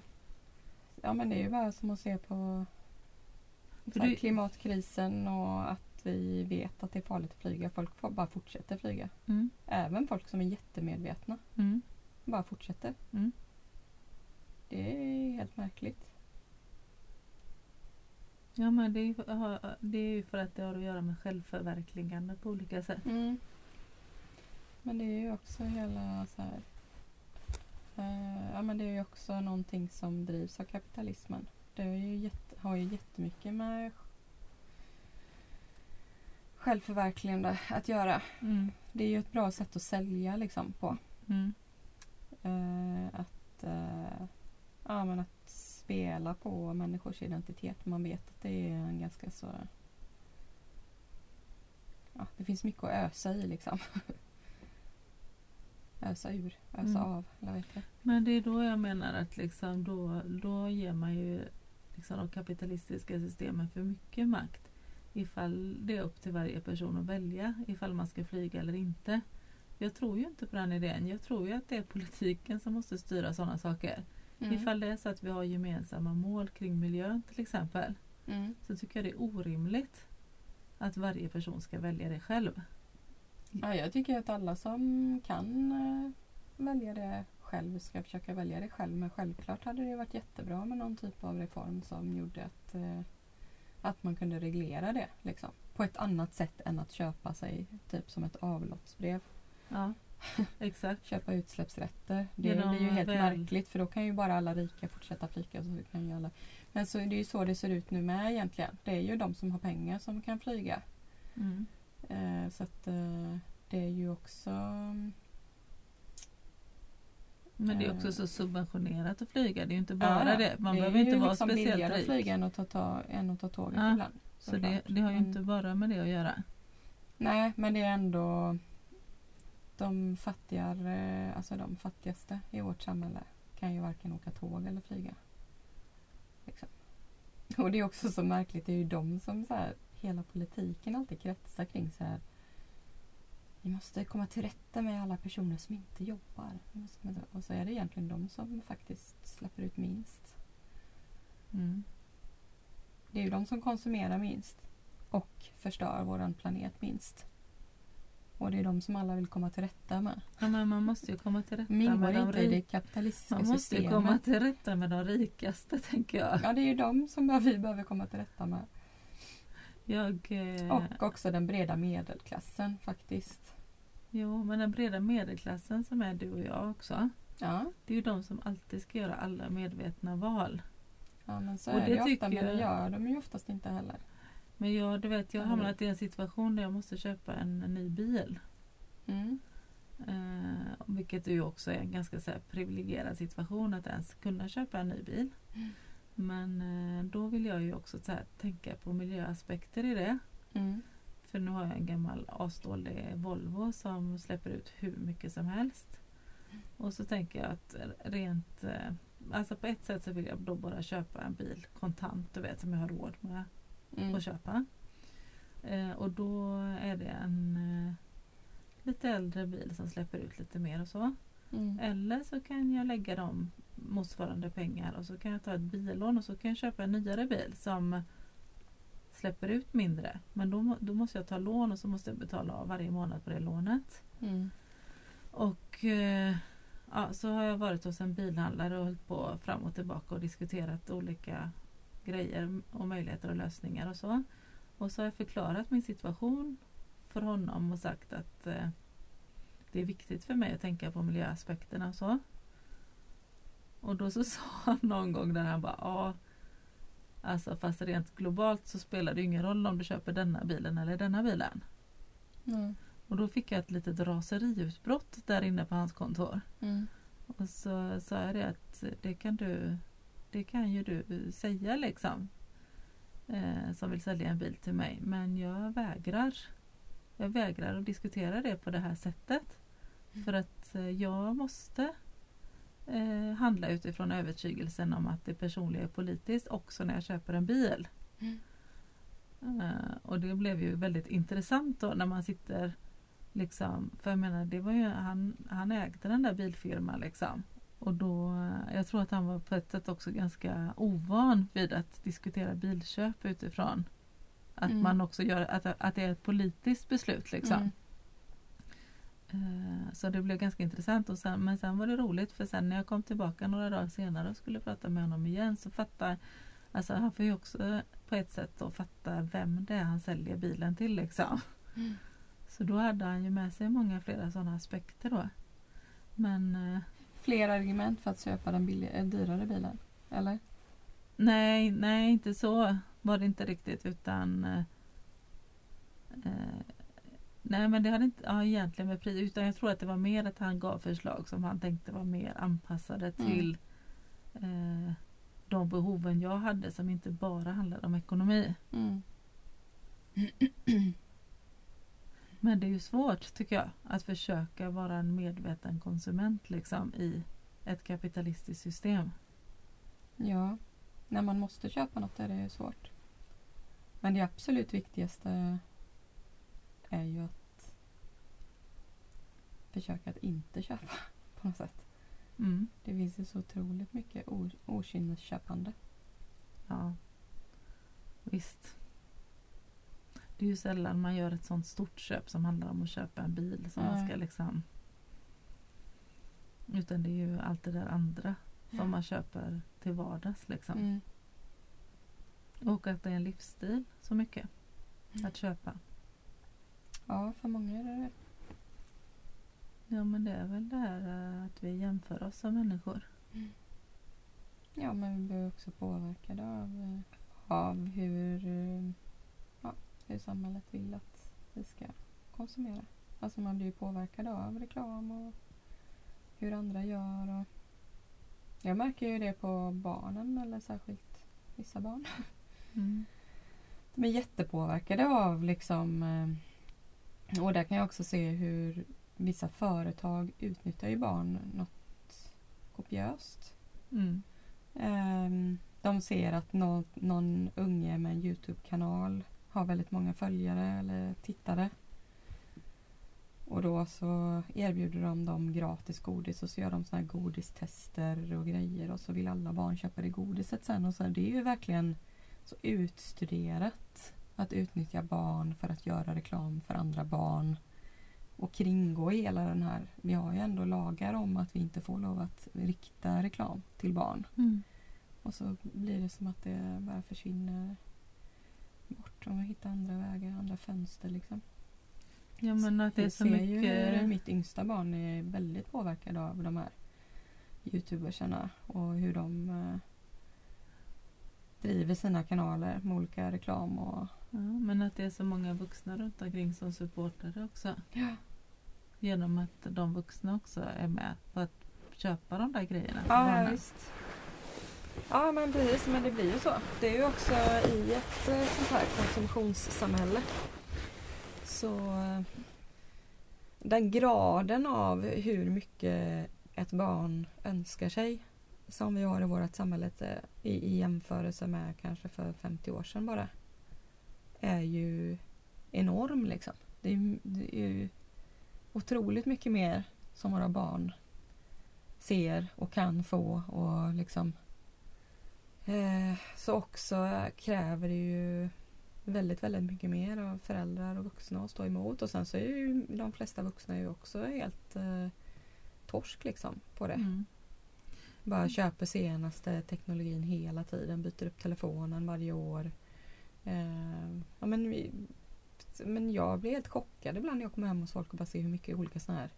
Ja men det är ju bara som att se på du- klimatkrisen och att vi vet att det är farligt att flyga. Folk bara fortsätter flyga. Mm, Även folk som är jättemedvetna mm, bara fortsätter. Mm. Det är helt märkligt. Ja men det är, det är ju för att det har att göra med självförverkligande på olika sätt. Men det är ju också hela så här. eh, ja men det är ju också någonting som drivs av kapitalismen. Det är ju jätte, har ju jättemycket med självförverkligande att göra. Mm, Det är ju ett bra sätt att sälja liksom på. mm, Eh, att, eh, ja, men att spela på människors identitet. Man vet att det är en ganska så... Ja, det finns mycket att ösa i liksom. ösa ur, ösa Mm. av. Eller det? Men det är då jag menar att liksom då, då ger man ju liksom de kapitalistiska systemen för mycket makt. Ifall det är upp till varje person att välja ifall man ska flyga eller inte. Jag tror ju inte på den idén. Jag tror ju att det är politiken som måste styra sådana saker. Mm. Ifall det är så att vi har gemensamma mål kring miljön till exempel. Mm. Så tycker jag det är orimligt att varje person ska välja det själv. Ja, jag tycker att alla som kan eh, välja det själv ska försöka välja det själv. Men självklart hade det varit jättebra med någon typ av reform som gjorde att, eh, att man kunde reglera det. Liksom. På ett annat sätt än att köpa sig typ som ett avloppsbrev. Ja, exakt. Köpa utsläppsrätter. Det, Genom är ju helt väl- märkligt för då kan ju bara alla rika fortsätta flyga. Så kan ju alla. Men så, det är ju så det ser ut nu med egentligen. Det är ju de som har pengar som kan flyga. Mm. Eh, så att eh, det är ju också Men det är också Eh. så subventionerat att flyga. Det är ju inte bara Ja, det. Man det behöver är inte ju vara liksom speciellt billigare att rik. flyga än att ta, ta, än att ta tåget Ja. ibland. Så det, det har ju inte bara med det att göra. Nej, men det är ändå de fattigare, alltså de fattigaste i vårt samhälle kan ju varken åka tåg eller flyga. Liksom. Och det är också så märkligt, det är ju de som så här, hela politiken alltid kretsar kring så här. Vi måste komma till rätta med alla personer som inte jobbar. Och så är det egentligen de som faktiskt släpper ut minst. Mm. Det är ju de som konsumerar minst och förstör våran planet minst. Och det är de som alla vill komma till rätta med. Ja, men man måste ju komma till rätta De ingår med de rika. Man måste ju komma systemet. till rätta med de rikaste tänker jag. Ja, det är ju de som vi behöver komma till rätta med. Jag eh, Och också den breda medelklassen faktiskt. Jo, men den breda medelklassen som är du och jag också. Ja, Det är ju de som alltid ska göra alla medvetna val. ja men så Och är det det, tycker ofta. Men det jag- gör de ju oftast inte heller. Men jag, du vet, jag har hamnat i en situation där jag måste köpa en ny bil. Mm. Eh, vilket ju också är en ganska så privilegierad situation att ens kunna köpa en ny bil. Mm. Men eh, då vill jag ju också så här, tänka på miljöaspekter i det. Mm. För nu har jag en gammal asdålig Volvo som släpper ut hur mycket som helst. Och så tänker jag att rent, eh, alltså på ett sätt så vill jag då bara köpa en bil kontant, du vet, som jag har råd med Mm. att köpa. Eh, och då är det en eh, lite äldre bil som släpper ut lite mer och så. Mm. Eller så kan jag lägga dem motsvarande pengar och så kan jag ta ett billån och så kan jag köpa en nyare bil som släpper ut mindre. Men då, då måste jag ta lån och så måste jag betala av varje månad på det lånet. Mm. Och eh, ja, så har jag varit hos en bilhandlare och hållit på fram och tillbaka och diskuterat olika grejer och möjligheter och lösningar och så. Och så har jag förklarat min situation för honom och sagt att eh, det är viktigt för mig att tänka på miljöaspekterna och så. Och då så sa han någon gång där han bara ja Alltså fast rent globalt så spelar det ingen roll om du köper denna bilen eller denna bilen. Mm. Och då fick jag ett litet raseriutbrott där inne på hans kontor. Mm. Och så sa jag det att det kan du Det kan ju du säga liksom. Eh, som vill sälja en bil till mig. Men jag vägrar. Jag vägrar att diskutera det på det här sättet. För att eh, jag måste eh, handla utifrån övertygelsen om att det personliga är politiskt också när jag köper en bil. Mm. Eh, och det blev ju väldigt intressant då när man sitter liksom, för jag menar det var ju, han, han ägde den där bilfirman liksom. Och då, eh, jag tror att han var på ett sätt också ganska ovan vid att diskutera bilköp utifrån att Mm. man också gör, att, att det är ett politiskt beslut liksom. Mm. Eh, Så det blev ganska intressant. Och sen, men sen var det roligt för sen när jag kom tillbaka några dagar senare och skulle prata med honom igen så fattar Alltså han får ju också på ett sätt då fatta vem det är han säljer bilen till liksom. Mm. Så då hade han ju med sig många flera sådana aspekter då. Men eh, Fler argument för att köpa den eh, dyrare bilen? Eller? nej, nej inte så var det inte riktigt utan eh, Nej men det hade inte ja, egentligen med pris utan jag tror att det var mer att han gav förslag som han tänkte var mer anpassade Mm. till eh, de behoven jag hade som inte bara handlade om ekonomi. Mm. Men det är ju svårt tycker jag att försöka vara en medveten konsument liksom i ett kapitalistiskt system. Ja, när man måste köpa något är det svårt. Men det absolut viktigaste är ju att försöka att inte köpa på något sätt. Mm. Det finns ju så otroligt mycket okynnesköpande. Ja, visst. Det är ju sällan man gör ett sånt stort köp som handlar om att köpa en bil som man Nej. ska liksom utan det är ju allt det där andra som man köper till vardags liksom. Mm. Och att det är en livsstil så mycket Mm. att köpa. Ja, för många är det det. Ja men det är väl det här eh, att vi jämför oss som människor. Ja, men vi blir också påverkade av, eh, av hur, eh, ja, hur samhället vill att vi ska konsumera. Alltså man blir ju påverkad av reklam och hur andra gör. Och jag märker ju det på barnen, eller särskilt vissa barn. Mm. De är jättepåverkade av liksom och där kan jag också se hur vissa företag utnyttjar ju barn något kopiöst. Mm. Ehm, De ser att nå- någon unge med en Youtube-kanal har väldigt många följare eller tittare. Och då så erbjuder de dem gratis godis och så gör de såna här godistester och grejer och så vill alla barn köpa det godiset sen. Och så det är ju verkligen så utstuderat att utnyttja barn för att göra reklam för andra barn och kringgå hela den här. Vi har ju ändå lagar om att vi inte får lov att rikta reklam till barn. Mm. Och så blir det som att det bara försvinner bort om vi hittar andra vägar, andra fönster liksom. Ja men att det är så ser ju mycket hur mitt yngsta barn är väldigt påverkad av de här youtubersarna och hur de eh, driver sina kanaler med olika reklam och Ja, men att det är så många vuxna runt omkring som det också. Ja. Genom att de vuxna också är med på att köpa de där grejerna Ja, barnen. visst. Ja, men precis. Men det blir ju så. Det är ju också i ett eh, sånt här konsumtionssamhälle. Så eh, den graden av hur mycket ett barn önskar sig som vi har i vårt samhälle eh, i, i jämförelse med kanske för 50 år sedan bara är ju enorm liksom. Det är, det är ju otroligt mycket mer som våra barn ser och kan få och liksom eh, så också kräver det ju väldigt, väldigt mycket mer av föräldrar och vuxna att stå emot och sen så är ju de flesta vuxna ju också helt eh, torsk liksom på det. Mm. Bara köper senaste teknologin hela tiden, byter upp telefonen varje år. Eh, ja, men, vi, men jag blir helt chockad ibland när jag kommer hem hos folk och bara ser hur mycket olika sådana här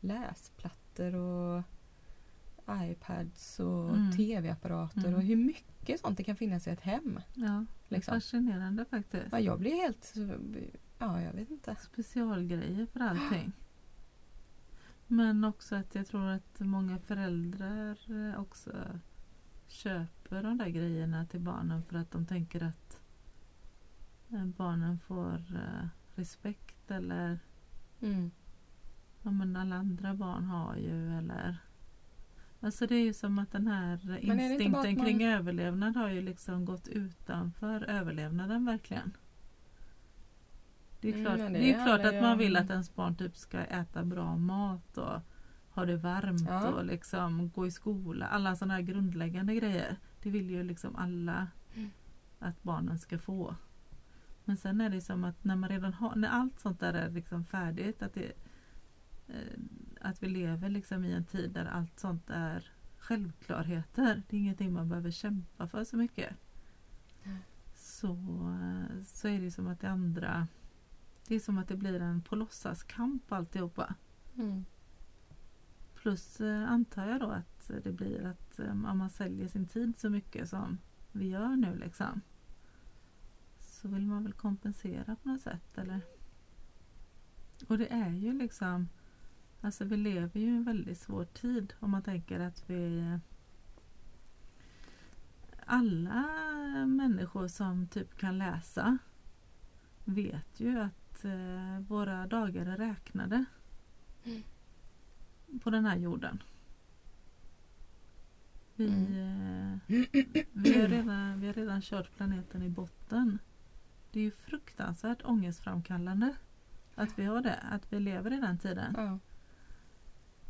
läsplattor och iPads och Mm. tv-apparater Mm. och hur mycket sånt det kan finnas i ett hem. Ja, Liksom. fascinerande faktiskt. Ja, jag blir helt... Ja, jag vet inte. Specialgrejer för allting. Men också att jag tror att många föräldrar också köper de där grejerna till barnen för att de tänker att barnen får eh, respekt eller Mm. ja, men alla andra barn har ju eller Alltså det är ju som att den här instinkten man- kring överlevnad har ju liksom gått utanför överlevnaden verkligen. Det är Mm, klart, det det är klart att man vill att ens barn typ ska äta bra mat och ha det varmt Ja. och liksom gå i skola. Alla sådana här grundläggande grejer. Det vill ju liksom alla Mm. att barnen ska få. Men sen är det som att när man redan har, när allt sånt där är liksom färdigt, att, det, eh, att vi lever liksom i en tid där allt sånt är självklarheter. Det är ingenting man behöver kämpa för så mycket. Mm. Så, eh, så är det som att det andra, det är som att det blir en på låtsaskamp alltihopa. Mm. Plus eh, antar jag då att det blir att om man säljer sin tid så mycket som vi gör nu liksom. Så vill man väl kompensera på något sätt eller? Och det är ju liksom Alltså vi lever ju i en väldigt svår tid om man tänker att vi Alla människor som typ kan läsa vet ju att eh, våra dagar är räknade. Mm. På den här jorden. Vi, Mm. eh, vi, har redan, vi har redan kört planeten i botten. Det är ju fruktansvärt ångestframkallande att vi har det, att vi lever i den tiden. Ja.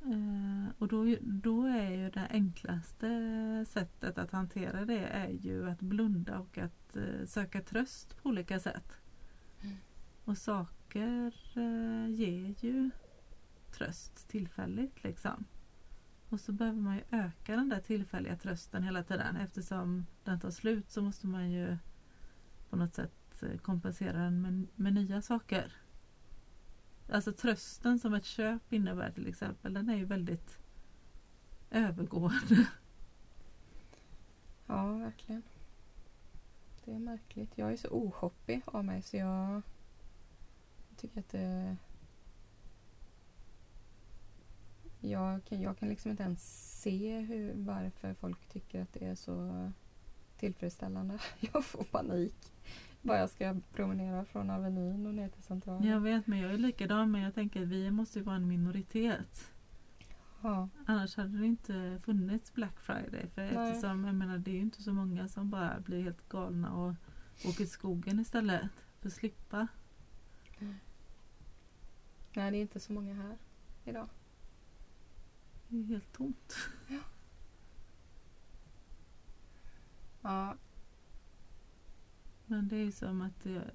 Eh, och då, då är ju det enklaste sättet att hantera det är ju att blunda och att eh, söka tröst på olika sätt. Mm. Och saker eh, ger ju tröst tillfälligt liksom. Och så behöver man ju öka den där tillfälliga trösten hela tiden. Eftersom den tar slut så måste man ju på något sätt Eh, kompensera den med, med nya saker. Alltså trösten som ett köp innebär till exempel, den är ju väldigt övergående. ja, verkligen. Det är märkligt. Jag är så ohoppig av mig så jag tycker att det... Jag kan, jag kan liksom inte ens se hur, varför folk tycker att det är så tillfredsställande. Jag får panik. Bara jag ska promenera från Avenyn och ner till Centralen. Jag vet men jag är likadan men jag tänker att vi måste ju vara en minoritet. Ja. Annars hade det inte funnits Black Friday. För Nej. eftersom jag menar, det är ju inte så många som bara blir helt galna och åker i skogen istället. För att slippa. Nej, det är inte så många här idag. Det är helt tomt. Ja, Men det är ju som att det,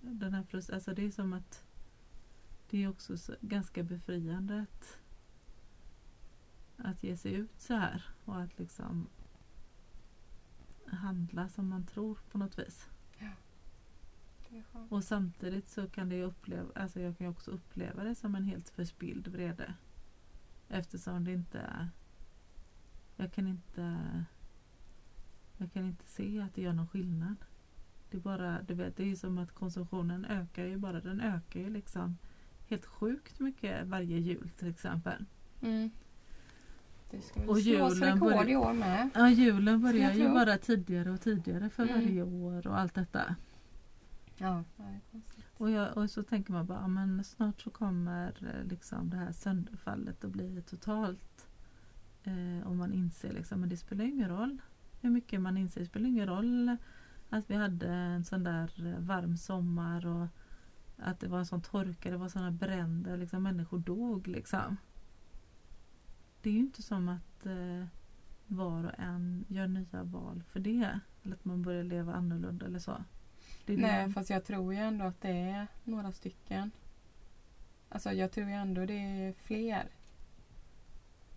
den här frust- alltså det är som att det är också så, ganska befriande att, att ge sig ut så här och att liksom handla som man tror på något vis. skönt. Och samtidigt så kan det uppleva, alltså jag kan också uppleva det som en helt förspilld vrede. Eftersom det inte är, jag kan inte jag kan inte se att det gör någon skillnad. Det är bara, du vet, det är ju som att konsumtionen ökar ju bara, den ökar ju liksom helt sjukt mycket varje jul till exempel. Mm. Det ska Och julen rekord i år med. Ja, julen börjar ju bara tidigare och tidigare för Mm. varje år och allt detta. Ja, det. Och, jag, och så tänker man bara, men snart så kommer eh, liksom det här sönderfallet att bli totalt. Eh, och man inser liksom, men det spelar ingen roll hur mycket man inser. Det spelar ingen roll att vi hade en sån där eh, varm sommar och att det var en sån torka, det var såna bränder, liksom människor dog liksom. Det är ju inte som att eh, var och en gör nya val för det. Eller att man börjar leva annorlunda eller så. Det är Nej, man- fast jag tror ju ändå att det är några stycken. Alltså jag tror ju ändå det är fler.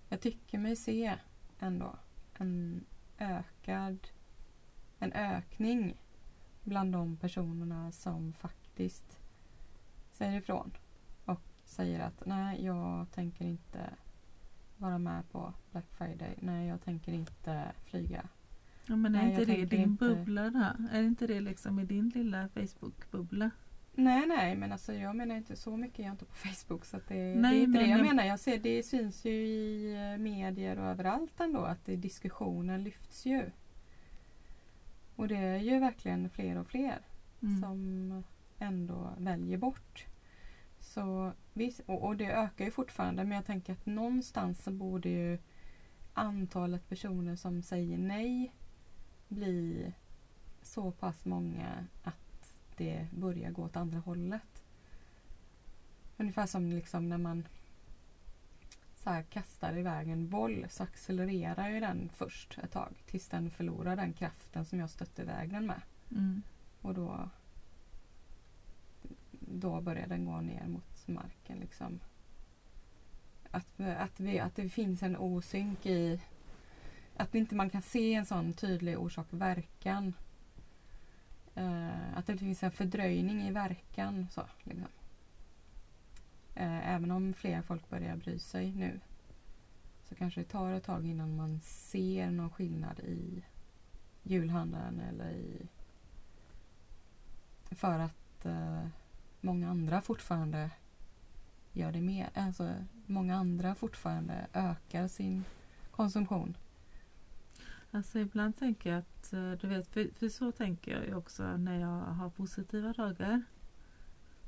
Jag tycker mig se ändå en ökad en ökning bland de personerna som faktiskt säger ifrån och säger att nej, jag tänker inte vara med på Black Friday. Nej, jag tänker inte flyga. Ja, men är Nej, inte jag det din inte- bubbla då? Är inte det liksom i din lilla Facebook-bubbla? Nej, nej, men alltså jag menar inte så mycket. Jag är inte på Facebook så det, det Nej, är inte men det jag jag- menar. Jag ser, det syns ju i eh, medier och överallt ändå att det, diskussionen lyfts ju. Och det är ju verkligen fler och fler Mm. som ändå väljer bort. Så och det ökar ju fortfarande men jag tänker att någonstans så borde ju antalet personer som säger nej bli så pass många att det börjar gå åt andra hållet. Ungefär som liksom när man så här kastar iväg en boll så accelererar ju den först ett tag tills den förlorar den kraften som jag stötte iväg den med. Mm. Och då, då börjar den gå ner mot marken. Liksom. Att, att, vi, att det finns en osynk i att inte man kan se en sån tydlig orsak och verkan. Eh, att det finns en fördröjning i verkan. Så, liksom eh, även om fler folk börjar bry sig nu så kanske det tar ett tag innan man ser någon skillnad i julhandeln eller i för att eh, många andra fortfarande gör det mer. Alltså, många andra fortfarande ökar sin konsumtion. Alltså ibland tänker jag att, eh, du vet, för, för så tänker jag ju också när jag har positiva dagar.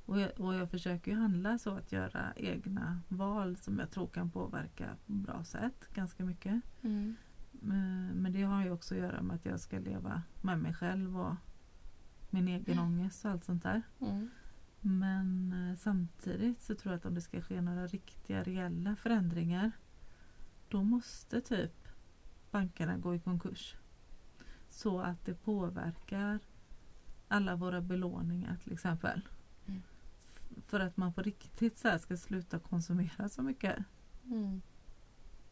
Och jag, och jag försöker ju handla så att göra egna val som jag tror kan påverka på bra sätt ganska mycket. Mm. Men, men det har ju också att göra med att jag ska leva med mig själv och min egen ångest och allt sånt där. Mm. Men eh, samtidigt så tror jag att om det ska ske några riktiga reella förändringar då måste typ bankerna gå i konkurs. Så att det påverkar alla våra belåningar till exempel. För att man på riktigt så ska sluta konsumera så mycket. Mm.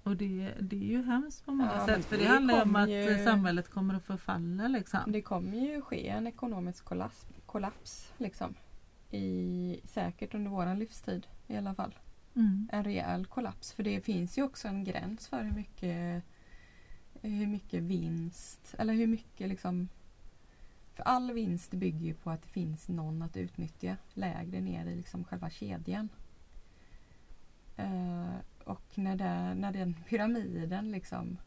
Och det, det är ju hemskt på många Ja, sätt för det det handlar om att ju- eh, samhället kommer att förfalla liksom. Det kommer ju ske en ekonomisk kollaps, kollaps liksom. I, säkert under våran livstid i alla fall. Mm. En rejäl kollaps. För det finns ju också en gräns för hur mycket hur mycket vinst eller hur mycket liksom för all vinst bygger ju på att det finns någon att utnyttja lägre ner i liksom själva kedjan. Eh, och när, det, när den pyramiden liksom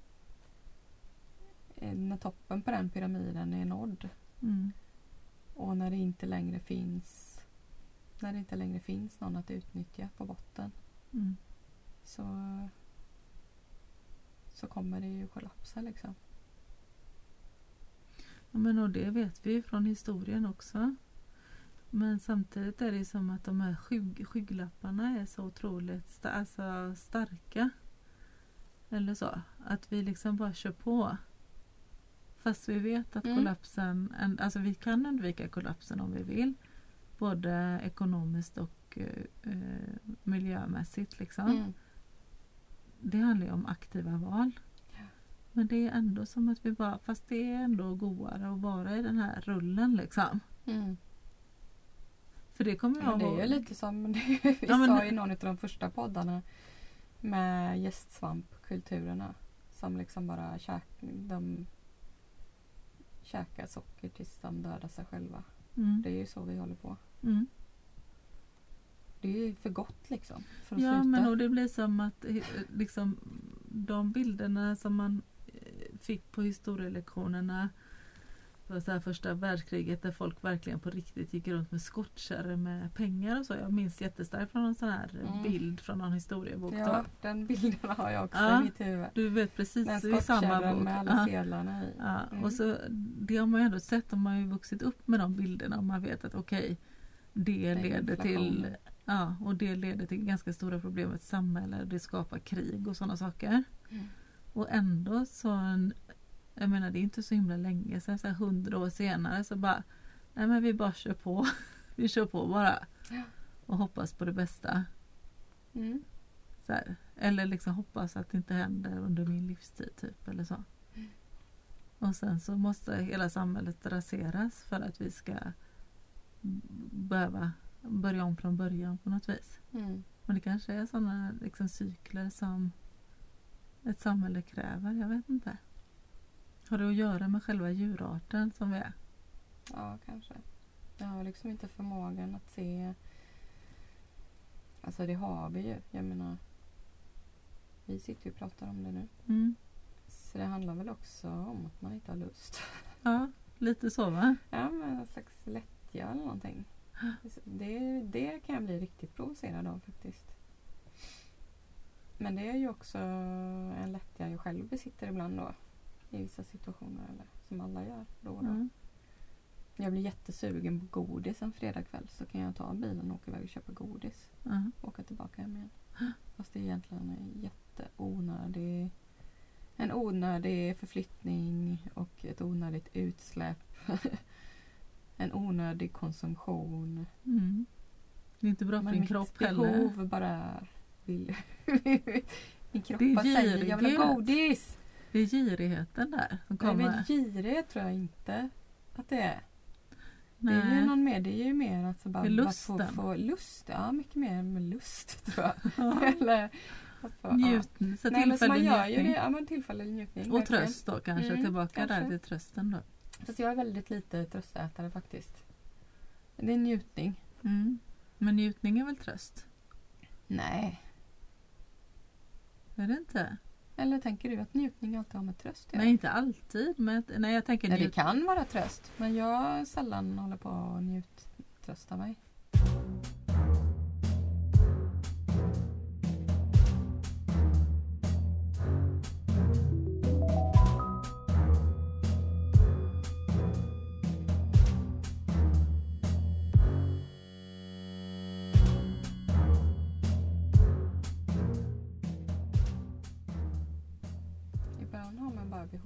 eh, när toppen på den pyramiden är nådd Mm. och när det inte längre finns när det inte längre finns någon att utnyttja på botten Mm. så så kommer det ju kollapsa liksom. Men och det vet vi ju från historien också. Men samtidigt är det som att de här skygg, skygglapparna är så otroligt sta- alltså starka. Eller så. Att vi liksom bara kör på. Fast vi vet att Mm. kollapsen, en- alltså vi kan undvika kollapsen om vi vill. Både ekonomiskt och eh, eh, miljömässigt. Liksom. Mm. Det handlar ju om aktiva val. Men det är ändå som att vi bara, fast det är ändå godare att vara i den här rullen liksom. Mm. För det kommer jag Men det är ju lite som vi Ja, men- sa i någon av de första poddarna med gästsvampkulturerna som liksom bara käk, de käkar socker tills de dödar sig själva. Mm. Det är ju så vi håller på. Mm. Det är ju för gott liksom. För att Ja sluta. men och det blir som att eh, liksom, de bilderna som man fick på historielektionerna på så här första världskriget där folk verkligen på riktigt gick runt med skottkärror med pengar och så. Jag minns jättestarkt från en sån här Mm. bild från någon historiebok. Ja, den bilden har jag också Ja. i mitt huvud. Du vet precis i samma bok. med alla Ja. sedlarna i. Ja, Mm. och så, det har man ju ändå sett, de har ju vuxit upp med de bilderna och man vet att okej, det Den leder till. Ja, och det leder till ganska stora problem med ett samhälle. Det skapar krig och sådana saker. Mm. Och ändå så, en, jag menar det är inte så himla länge sedan, så hundra år senare så bara, nej men vi bara kör på. vi kör på bara. Och hoppas på det bästa. Mm. Så här. Eller liksom hoppas att det inte händer under min livstid typ eller så. Mm. Och sen så måste hela samhället raseras för att vi ska behöva börja om från början på något vis. Mm. Men det kanske är sådana liksom cykler som ett samhälle kräver. Jag vet inte. Har det att göra med själva djurarten som vi är? Ja, kanske. Jag har liksom inte förmågan att se... Alltså det har vi ju. Jag menar, vi sitter ju och pratar om det nu. Mm. Så det handlar väl också om att man inte har lust. Ja, lite så va? Ja, men en slags lättja eller någonting. Det, det kan jag bli riktigt provocerad av faktiskt. Men det är ju också en lättja jag själv besitter ibland då. I vissa situationer, eller som alla gör då och då. Mm. Jag blir jättesugen på godis en fredagkväll så kan jag ta bilen och åka iväg och köpa godis. Ja. och åka tillbaka hem igen. Fast det är egentligen en jätteonödig en onödig förflyttning och ett onödigt utsläpp. en onödig konsumtion. Mm. Det är inte bra för Men din mitt kropp behov heller. bara vill... Min kropp Det bara säger jag vill ha godis. Det är girigheten där som Nej, kommer. men girighet tror jag inte att det är. Det Nej. är ju någon mer, det är ju mer att så bara, Det är bara få, lusten. få lust. Ja, mycket mer med lust tror jag. Ja. Eller, ja. Njutning, så Nej men så man gör ju det. Ja men tillfällig njutning. Och verkligen. tröst då kanske, Mm, tillbaka där kanske. till trösten då. Fast jag är väldigt lite tröstätare faktiskt. Det är njutning. Mm. Men njutning är väl tröst? Nej. Är det inte? Eller tänker du att njutning alltid har med tröst att göra? Nej, inte alltid. Men att- nej, jag tänker Nej, det kan vara tröst. Men jag sällan håller på och njuttröstar mig.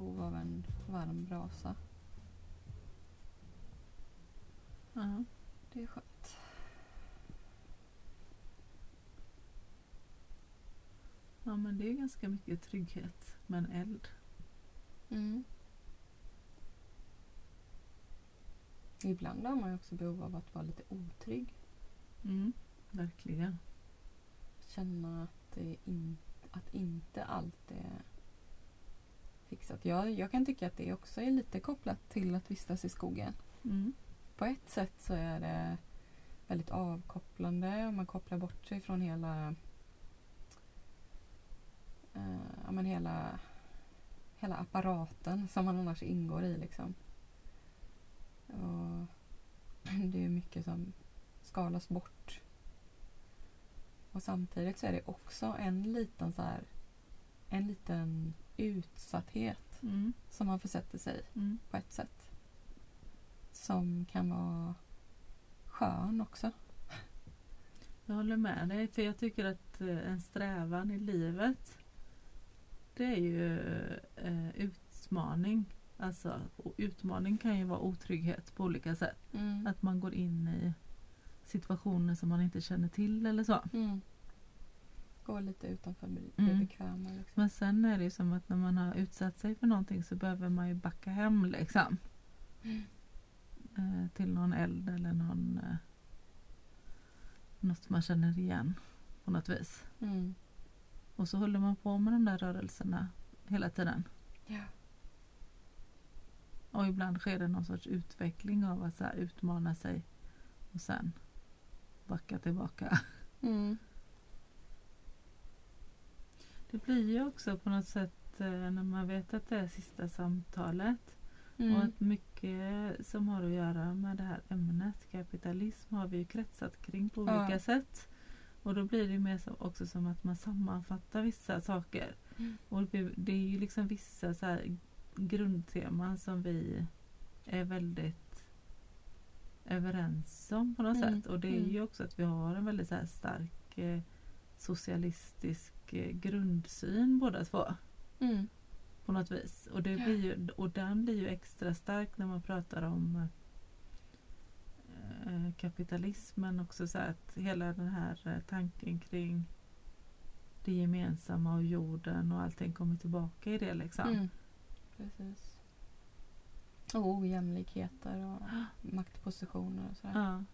Behov av en varm brasa. Ja. Det är skönt. ja, men det är ganska mycket trygghet med en eld. Mm. Ibland har man ju också behov av att vara lite otrygg. Mm. Verkligen. Känna att, det in, att inte allt är fixat. Jag, jag kan tycka att det också är lite kopplat till att vistas i skogen. Mm. På ett sätt så är det väldigt avkopplande och man kopplar bort sig från hela eh, men hela, hela apparaten som man annars ingår i. Liksom. Och det är mycket som skalas bort. Och samtidigt så är det också en liten så här, en liten utsatthet Mm. som man försätter sig i Mm. på ett sätt. Som kan vara skön också. Jag håller med dig, för jag tycker att eh, en strävan i livet det är ju eh, utmaning. Alltså, utmaning kan ju vara otrygghet på olika sätt. Mm. Att man går in i situationer som man inte känner till eller så. Mm. Gå lite utanför det Mm. bekväma. Liksom. Men sen är det ju som att när man har utsatt sig för någonting så behöver man ju backa hem liksom. Mm. Eh, till någon eld eller någon eh, något man känner igen på något vis. Mm. Och så håller man på med de där rörelserna hela tiden. Ja. Och ibland sker det någon sorts utveckling av att så utmana sig och sen backa tillbaka. Mm. Det blir ju också på något sätt eh, när man vet att det är sista samtalet och Mm. att mycket som har att göra med det här ämnet kapitalism har vi ju kretsat kring på Ja. olika sätt. Och då blir det mer som, också som att man sammanfattar vissa saker. Mm. Och det, är ju liksom vissa så grundteman som vi är väldigt överens om på något Mm, sätt. Och det är mm. ju också att vi har en väldigt så stark eh, socialistisk grundsyn båda två Mm. på något vis. Och, det blir ju, och den blir ju extra stark när man pratar om eh, kapitalismen också. Så att hela den här eh, tanken kring det gemensamma och jorden och allting kommer tillbaka i det liksom. Mm. Precis. Och ojämlikheter och maktpositioner och sådär. Ja.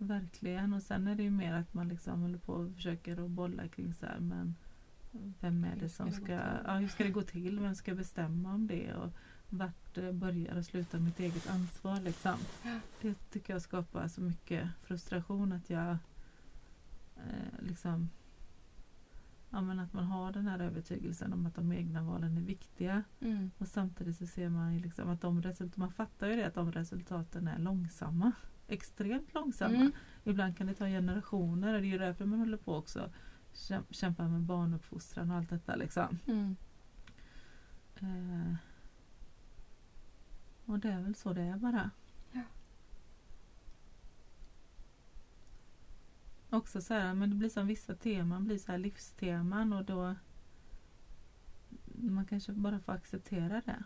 Verkligen. Och sen är det ju mer att man liksom håller på och försöker att bolla kring så här, men vem är det som ska, ja, hur ska det gå till? Vem ska bestämma om det? Och vart eh, börjar och slutar mitt eget ansvar liksom? Det tycker jag skapar så mycket frustration att jag eh, liksom Ja, men att man har den här övertygelsen om att de egna valen är viktiga. Mm. Och samtidigt så ser man ju liksom att de resultat, man fattar ju det att de resultaten är långsamma. Extremt långsamma. Mm. Ibland kan det ta generationer och det är därför man håller på också käm- kämpa med barnuppfostran och allt detta liksom. Mm. Eh, och det är väl så det är bara. Ja. Också så här, men det blir som vissa teman blir så här livsteman och då man kanske bara får acceptera det.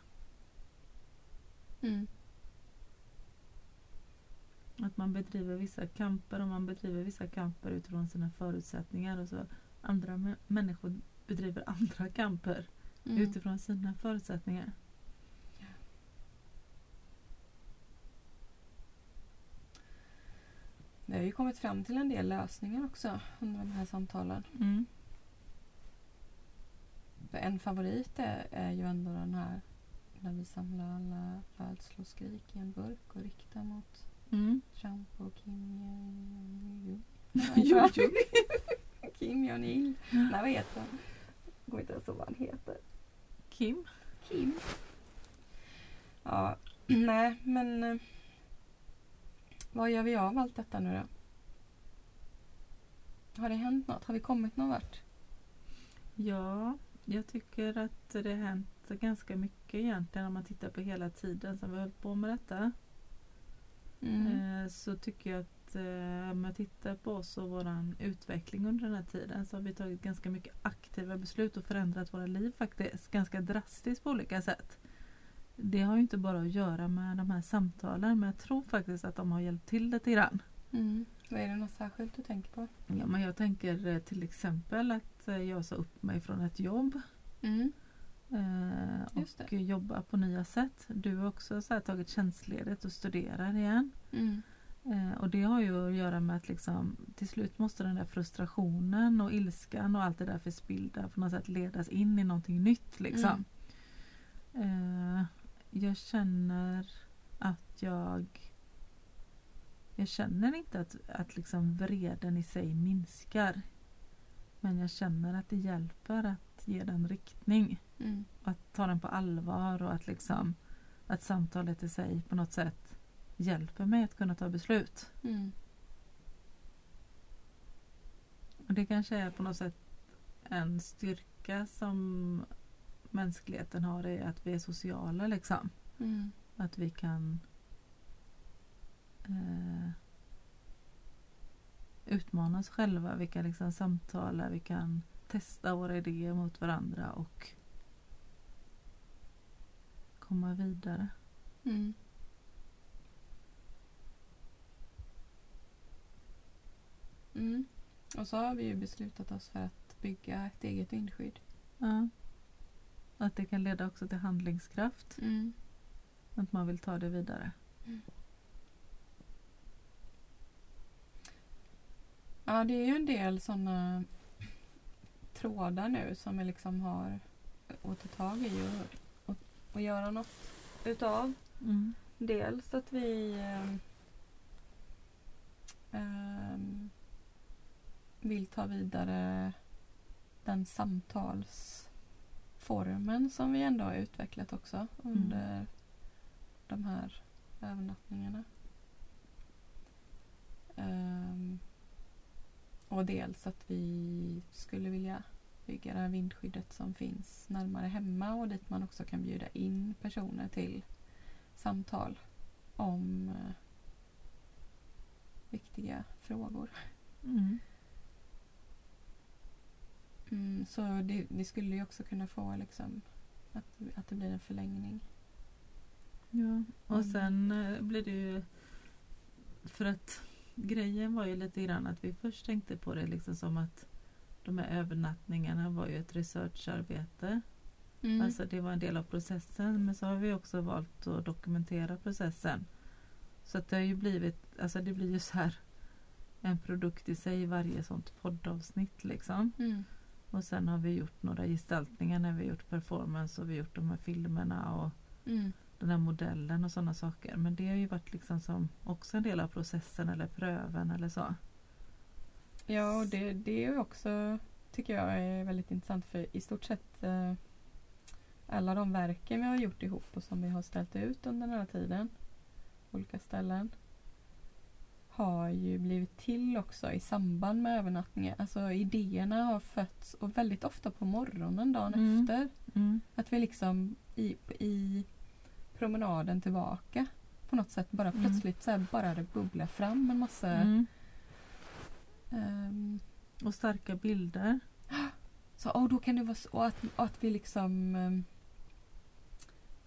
Mm. Att man bedriver vissa kamper och man bedriver vissa kamper utifrån sina förutsättningar och så andra mä- människor bedriver andra kamper Mm. utifrån sina förutsättningar. Vi har ju kommit fram till en del lösningar också under de här samtalen. Mm. En favorit är, är ju ändå den här när vi samlar alla rädsloskrik i en burk och riktar mot Mm. Kim Jong-Un. Jo, jo. Kim Jong-Il. Nej vad heter han? Jag kommer inte ens ihåg vad han heter. Kim? Kim. Ja, nej men eh, vad gör vi av allt detta nu då? Har det hänt något? Har vi kommit någon vart? Ja, jag tycker att det har hänt ganska mycket egentligen om man tittar på hela tiden som vi har hållit på med detta. Mm. Eh, så tycker jag att eh, om jag tittar på oss och vår utveckling under den här tiden så har vi tagit ganska mycket aktiva beslut och förändrat våra liv faktiskt ganska drastiskt på olika sätt. Det har ju inte bara att göra med de här samtalen men jag tror faktiskt att de har hjälpt till lite grann. Mm. Vad är det något särskilt du tänker på? Ja, men jag tänker eh, till exempel att jag sa upp mig från ett jobb Mm. Eh, och jobba på nya sätt. Du har också så tagit tjänstledigt och studerar igen. Mm. Eh, och det har ju att göra med att liksom, till slut måste den där frustrationen och ilskan och allt det där förspillda på något sätt ledas in i någonting nytt. Liksom. Eh, jag känner att jag jag känner inte att, att liksom vreden i sig minskar. Men jag känner att det hjälper att ge den riktning. Mm. Att ta den på allvar och att liksom att samtalet i sig på något sätt hjälper mig att kunna ta beslut. Mm. Och det kanske är på något sätt en styrka som mänskligheten har i att vi är sociala liksom. Mm. Att vi kan eh, utmana oss själva. Vi kan liksom samtala, vi kan testa våra idéer mot varandra och komma vidare. Mm. Mm. Och så har vi ju beslutat oss för att bygga ett eget vindskydd. Ja. Att det kan leda också till handlingskraft. Mm. Att man vill ta det vidare. Ja, det är ju en del sådana trådar nu som vi liksom har att ta tag i och, och, och göra något utav. Mm. Dels att vi ehm, vill ta vidare den samtalsformen som vi ändå har utvecklat också under de här övernattningarna. Ehm, och dels att vi skulle vilja bygga det här vindskyddet som finns närmare hemma och dit man också kan bjuda in personer till samtal om eh, viktiga frågor. Mm. Mm, så det, det skulle ju också kunna få liksom att, att det blir en förlängning. Ja. Och Mm. sen eh, blir det ju för att grejen var ju lite grann att vi först tänkte på det liksom som att de här övernattningarna var ju ett researcharbete. Mm. Alltså det var en del av processen men så har vi också valt att dokumentera processen. Så att det har ju blivit, alltså det blir ju så här en produkt i sig varje sånt poddavsnitt liksom. Mm. Och sen har vi gjort några gestaltningar när vi gjort performance och vi gjort de här filmerna och Mm. Den här modellen och sådana saker. Men det har ju varit liksom som också en del av processen eller pröven eller så. Ja, och det, det är ju också, tycker jag, är väldigt intressant för i stort sett eh, alla de verken vi har gjort ihop och som vi har ställt ut under den här tiden, på olika ställen, har ju blivit till också i samband med övernattningar. Alltså idéerna har fötts och väldigt ofta på morgonen dagen Mm. efter. Mm. Att vi liksom i, i promenaden tillbaka på något sätt bara Mm. plötsligt så här bara det bubblar fram en massa Mm. ehm, Och starka bilder. Så och då kan det vara så och att, och att vi liksom...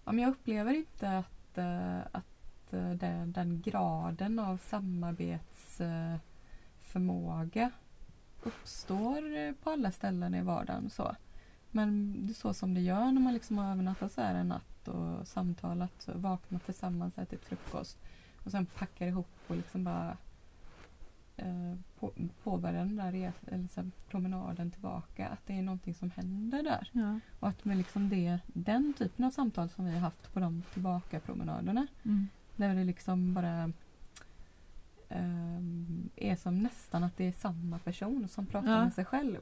Ja, men jag upplever inte att, eh, att eh, den, den graden av samarbetsförmåga uppstår eh, på alla ställen i vardagen. Så. Men det är så som det gör när man liksom har övernattat så här en natt och samtalat, så vaknat tillsammans, ätit frukost och sen packar ihop och liksom bara eh, på, påbörjar den där res, eller så promenaden tillbaka. Att det är någonting som händer där. Ja. Och att med liksom det, den typen av samtal som vi har haft på de tillbaka promenaderna Mm. där det liksom bara ehm, är som nästan att det är samma person som pratar Ja. med sig själv.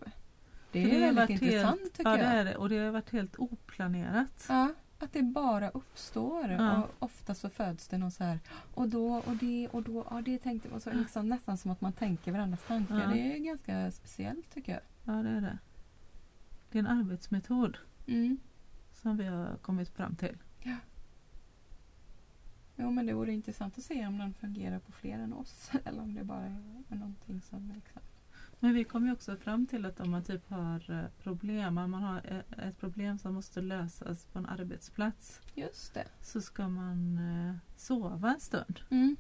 Det är har väldigt intressant helt, tycker ja, det jag. är det. Och det har varit helt oplanerat. Ja, att det bara uppstår Ja. och ofta så föds det någon så här och då och det och då, ja det tänkte och så liksom nästan som att man tänker varandras tankar. Ja. Det är ganska speciellt tycker jag. Ja, det är det. Det är en arbetsmetod Mm. som vi har kommit fram till. Jo men det vore intressant att se om den fungerar på fler än oss eller om det bara är någonting som liksom... Men vi kom ju också fram till att om man typ har eh, problem, om man har eh, ett problem som måste lösas på en arbetsplats Just det. så ska man eh, sova en stund. Mm.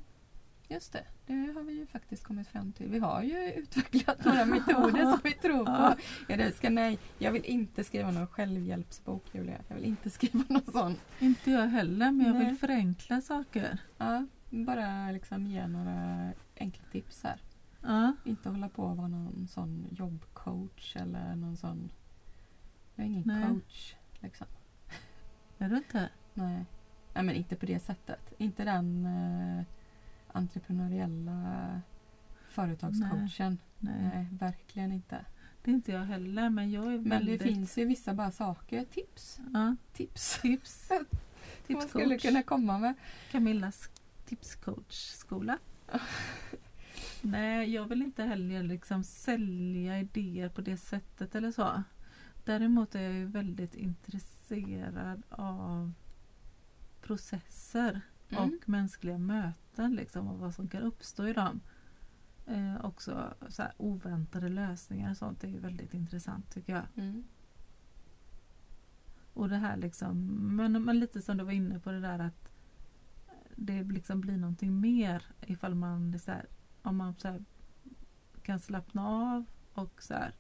Just det, det har vi ju faktiskt kommit fram till. Vi har ju utvecklat några metoder som vi tror på. Ja. Ja, det ska, nej, jag vill inte skriva någon självhjälpsbok Julia. Jag vill inte skriva någon sån. Inte jag heller, men jag Nej. vill förenkla saker. Ja, bara liksom ge några enkla tips här. Ja, Inte hålla på att vara någon sån jobbcoach eller någon sån... Jag är ingen Nej. coach liksom. är du inte? Nej. Nej men inte på det sättet. Inte den eh, entreprenöriella företagscoachen. Nej. Nej. verkligen inte. Det är inte jag heller, men jag är Men väldigt... det finns ju vissa bara saker. Tips. Ja, Tips. tips. Man skulle Tipscoach. kunna komma med. Camillas tipscoachskola. Nej, jag vill inte heller liksom sälja idéer på det sättet eller så. Däremot är jag ju väldigt intresserad av processer Mm. och mänskliga möten liksom, och vad som kan uppstå i dem. Eh, också så här, oväntade lösningar och sånt är ju väldigt intressant tycker jag. Mm. Och det här liksom, men, men lite som du var inne på det där att det liksom blir någonting mer ifall man, så här, om man så kan slappna av och så här,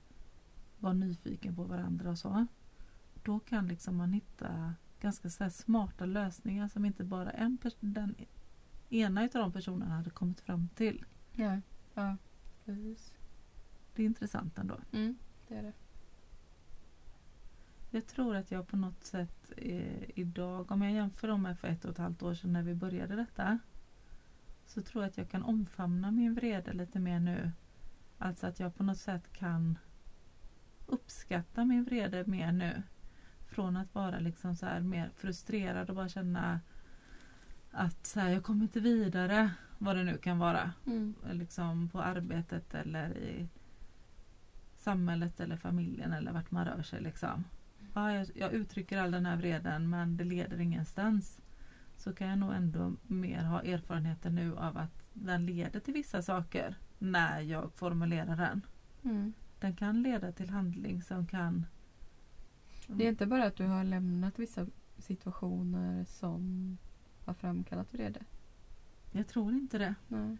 vara nyfiken på varandra och så. Då kan liksom man hitta ganska så smarta lösningar som inte bara en den ena utav de personerna hade kommit fram till. Ja. ja, precis. Det är intressant ändå. Mm. Det är det. Jag tror att jag på något sätt eh, idag, om jag jämför dem med för ett och ett halvt år sedan när vi började detta, så tror jag att jag kan omfamna min vrede lite mer nu. Alltså att jag på något sätt kan uppskatta min vrede mer nu. Från att vara liksom så här mer frustrerad och bara känna att så här, jag kommer inte vidare, vad det nu kan vara. Mm. Liksom på arbetet eller i samhället eller familjen eller vart man rör sig. Liksom. Ja, jag, jag uttrycker all den här vreden men det leder ingenstans. Så kan jag nog ändå mer ha erfarenheten nu av att den leder till vissa saker när jag formulerar den. Mm. Den kan leda till handling som kan... Det är inte bara att du har lämnat vissa situationer som har framkallat vrede. Jag tror inte det. Nej.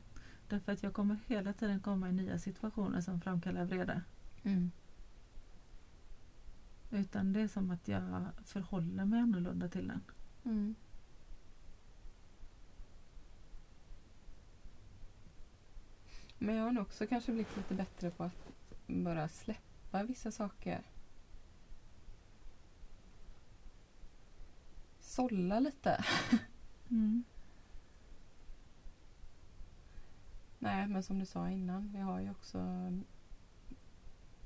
Därför att jag kommer hela tiden komma i nya situationer som framkallar vrede. Mm. Utan det är som att jag förhåller mig annorlunda till den. Mm. Men jag har nog också kanske blivit lite bättre på att bara släppa vissa saker. Sålla lite. Mm. Nej, men som du sa innan, vi har ju också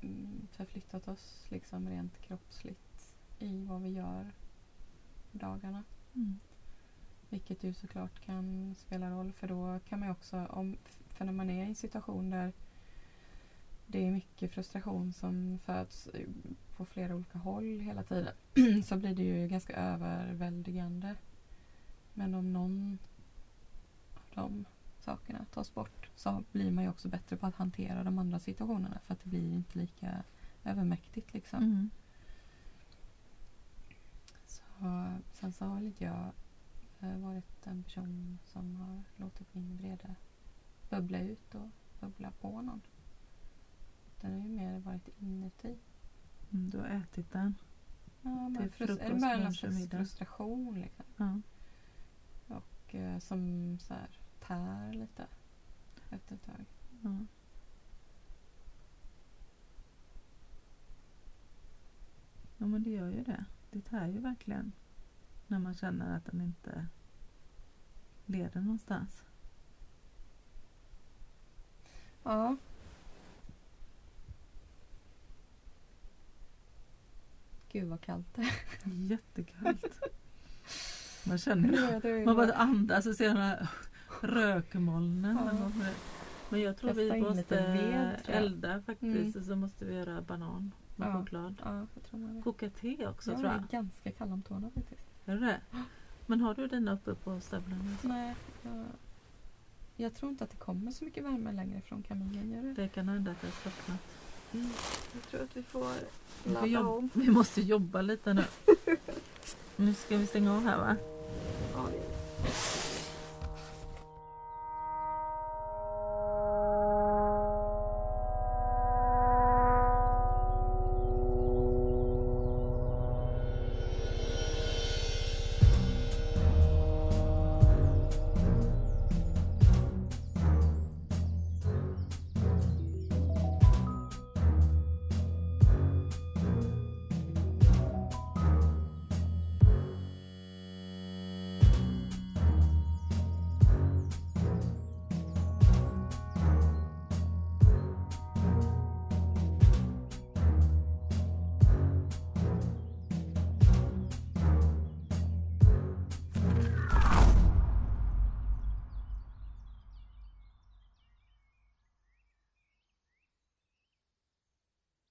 mm, förflyttat oss liksom rent kroppsligt i vad vi gör dagarna. Mm. Vilket ju såklart kan spela roll för då kan man ju också, om, för när man är i en situation där det är mycket frustration som föds på flera olika håll hela tiden så blir det ju ganska överväldigande. Men om någon av de sakerna tas bort så blir man ju också bättre på att hantera de andra situationerna för att det blir inte lika övermäktigt liksom. Mm. Så, sen så har väl inte jag eh, varit en person som har låtit min vrede bubbla ut och bubbla på någon. Den har ju mer varit inuti. Mm, Du har ätit den. Ja, men Till frukost, eller bara någon slags frustration liksom. Ja. Och eh, som så här tär lite efter ett tag. Ja. ja men det gör ju det. Det tär ju verkligen. När man känner att den inte leder någonstans. Ja. Gud vad kallt det är. Jättekallt. Man känner det. Ja, är Man bara andas och ser de här rökmolnen. Ja. Men jag tror Kasta vi måste ved, tror jag. elda faktiskt Mm. och så måste vi göra banan med Ja. choklad. Ja, jag tror man det. Koka te också Jag tror är jag. ganska kall om tårna faktiskt. Är det det? Men har du dina uppe på stövlarna? Nej, jag, jag tror inte att det kommer så mycket värme längre från kaminen. Gör det? det kan hända att det har slocknat. Mm. Jag tror att vi får ladda vi om. Vi måste jobba lite nu. nu ska vi stänga av här va? Ja,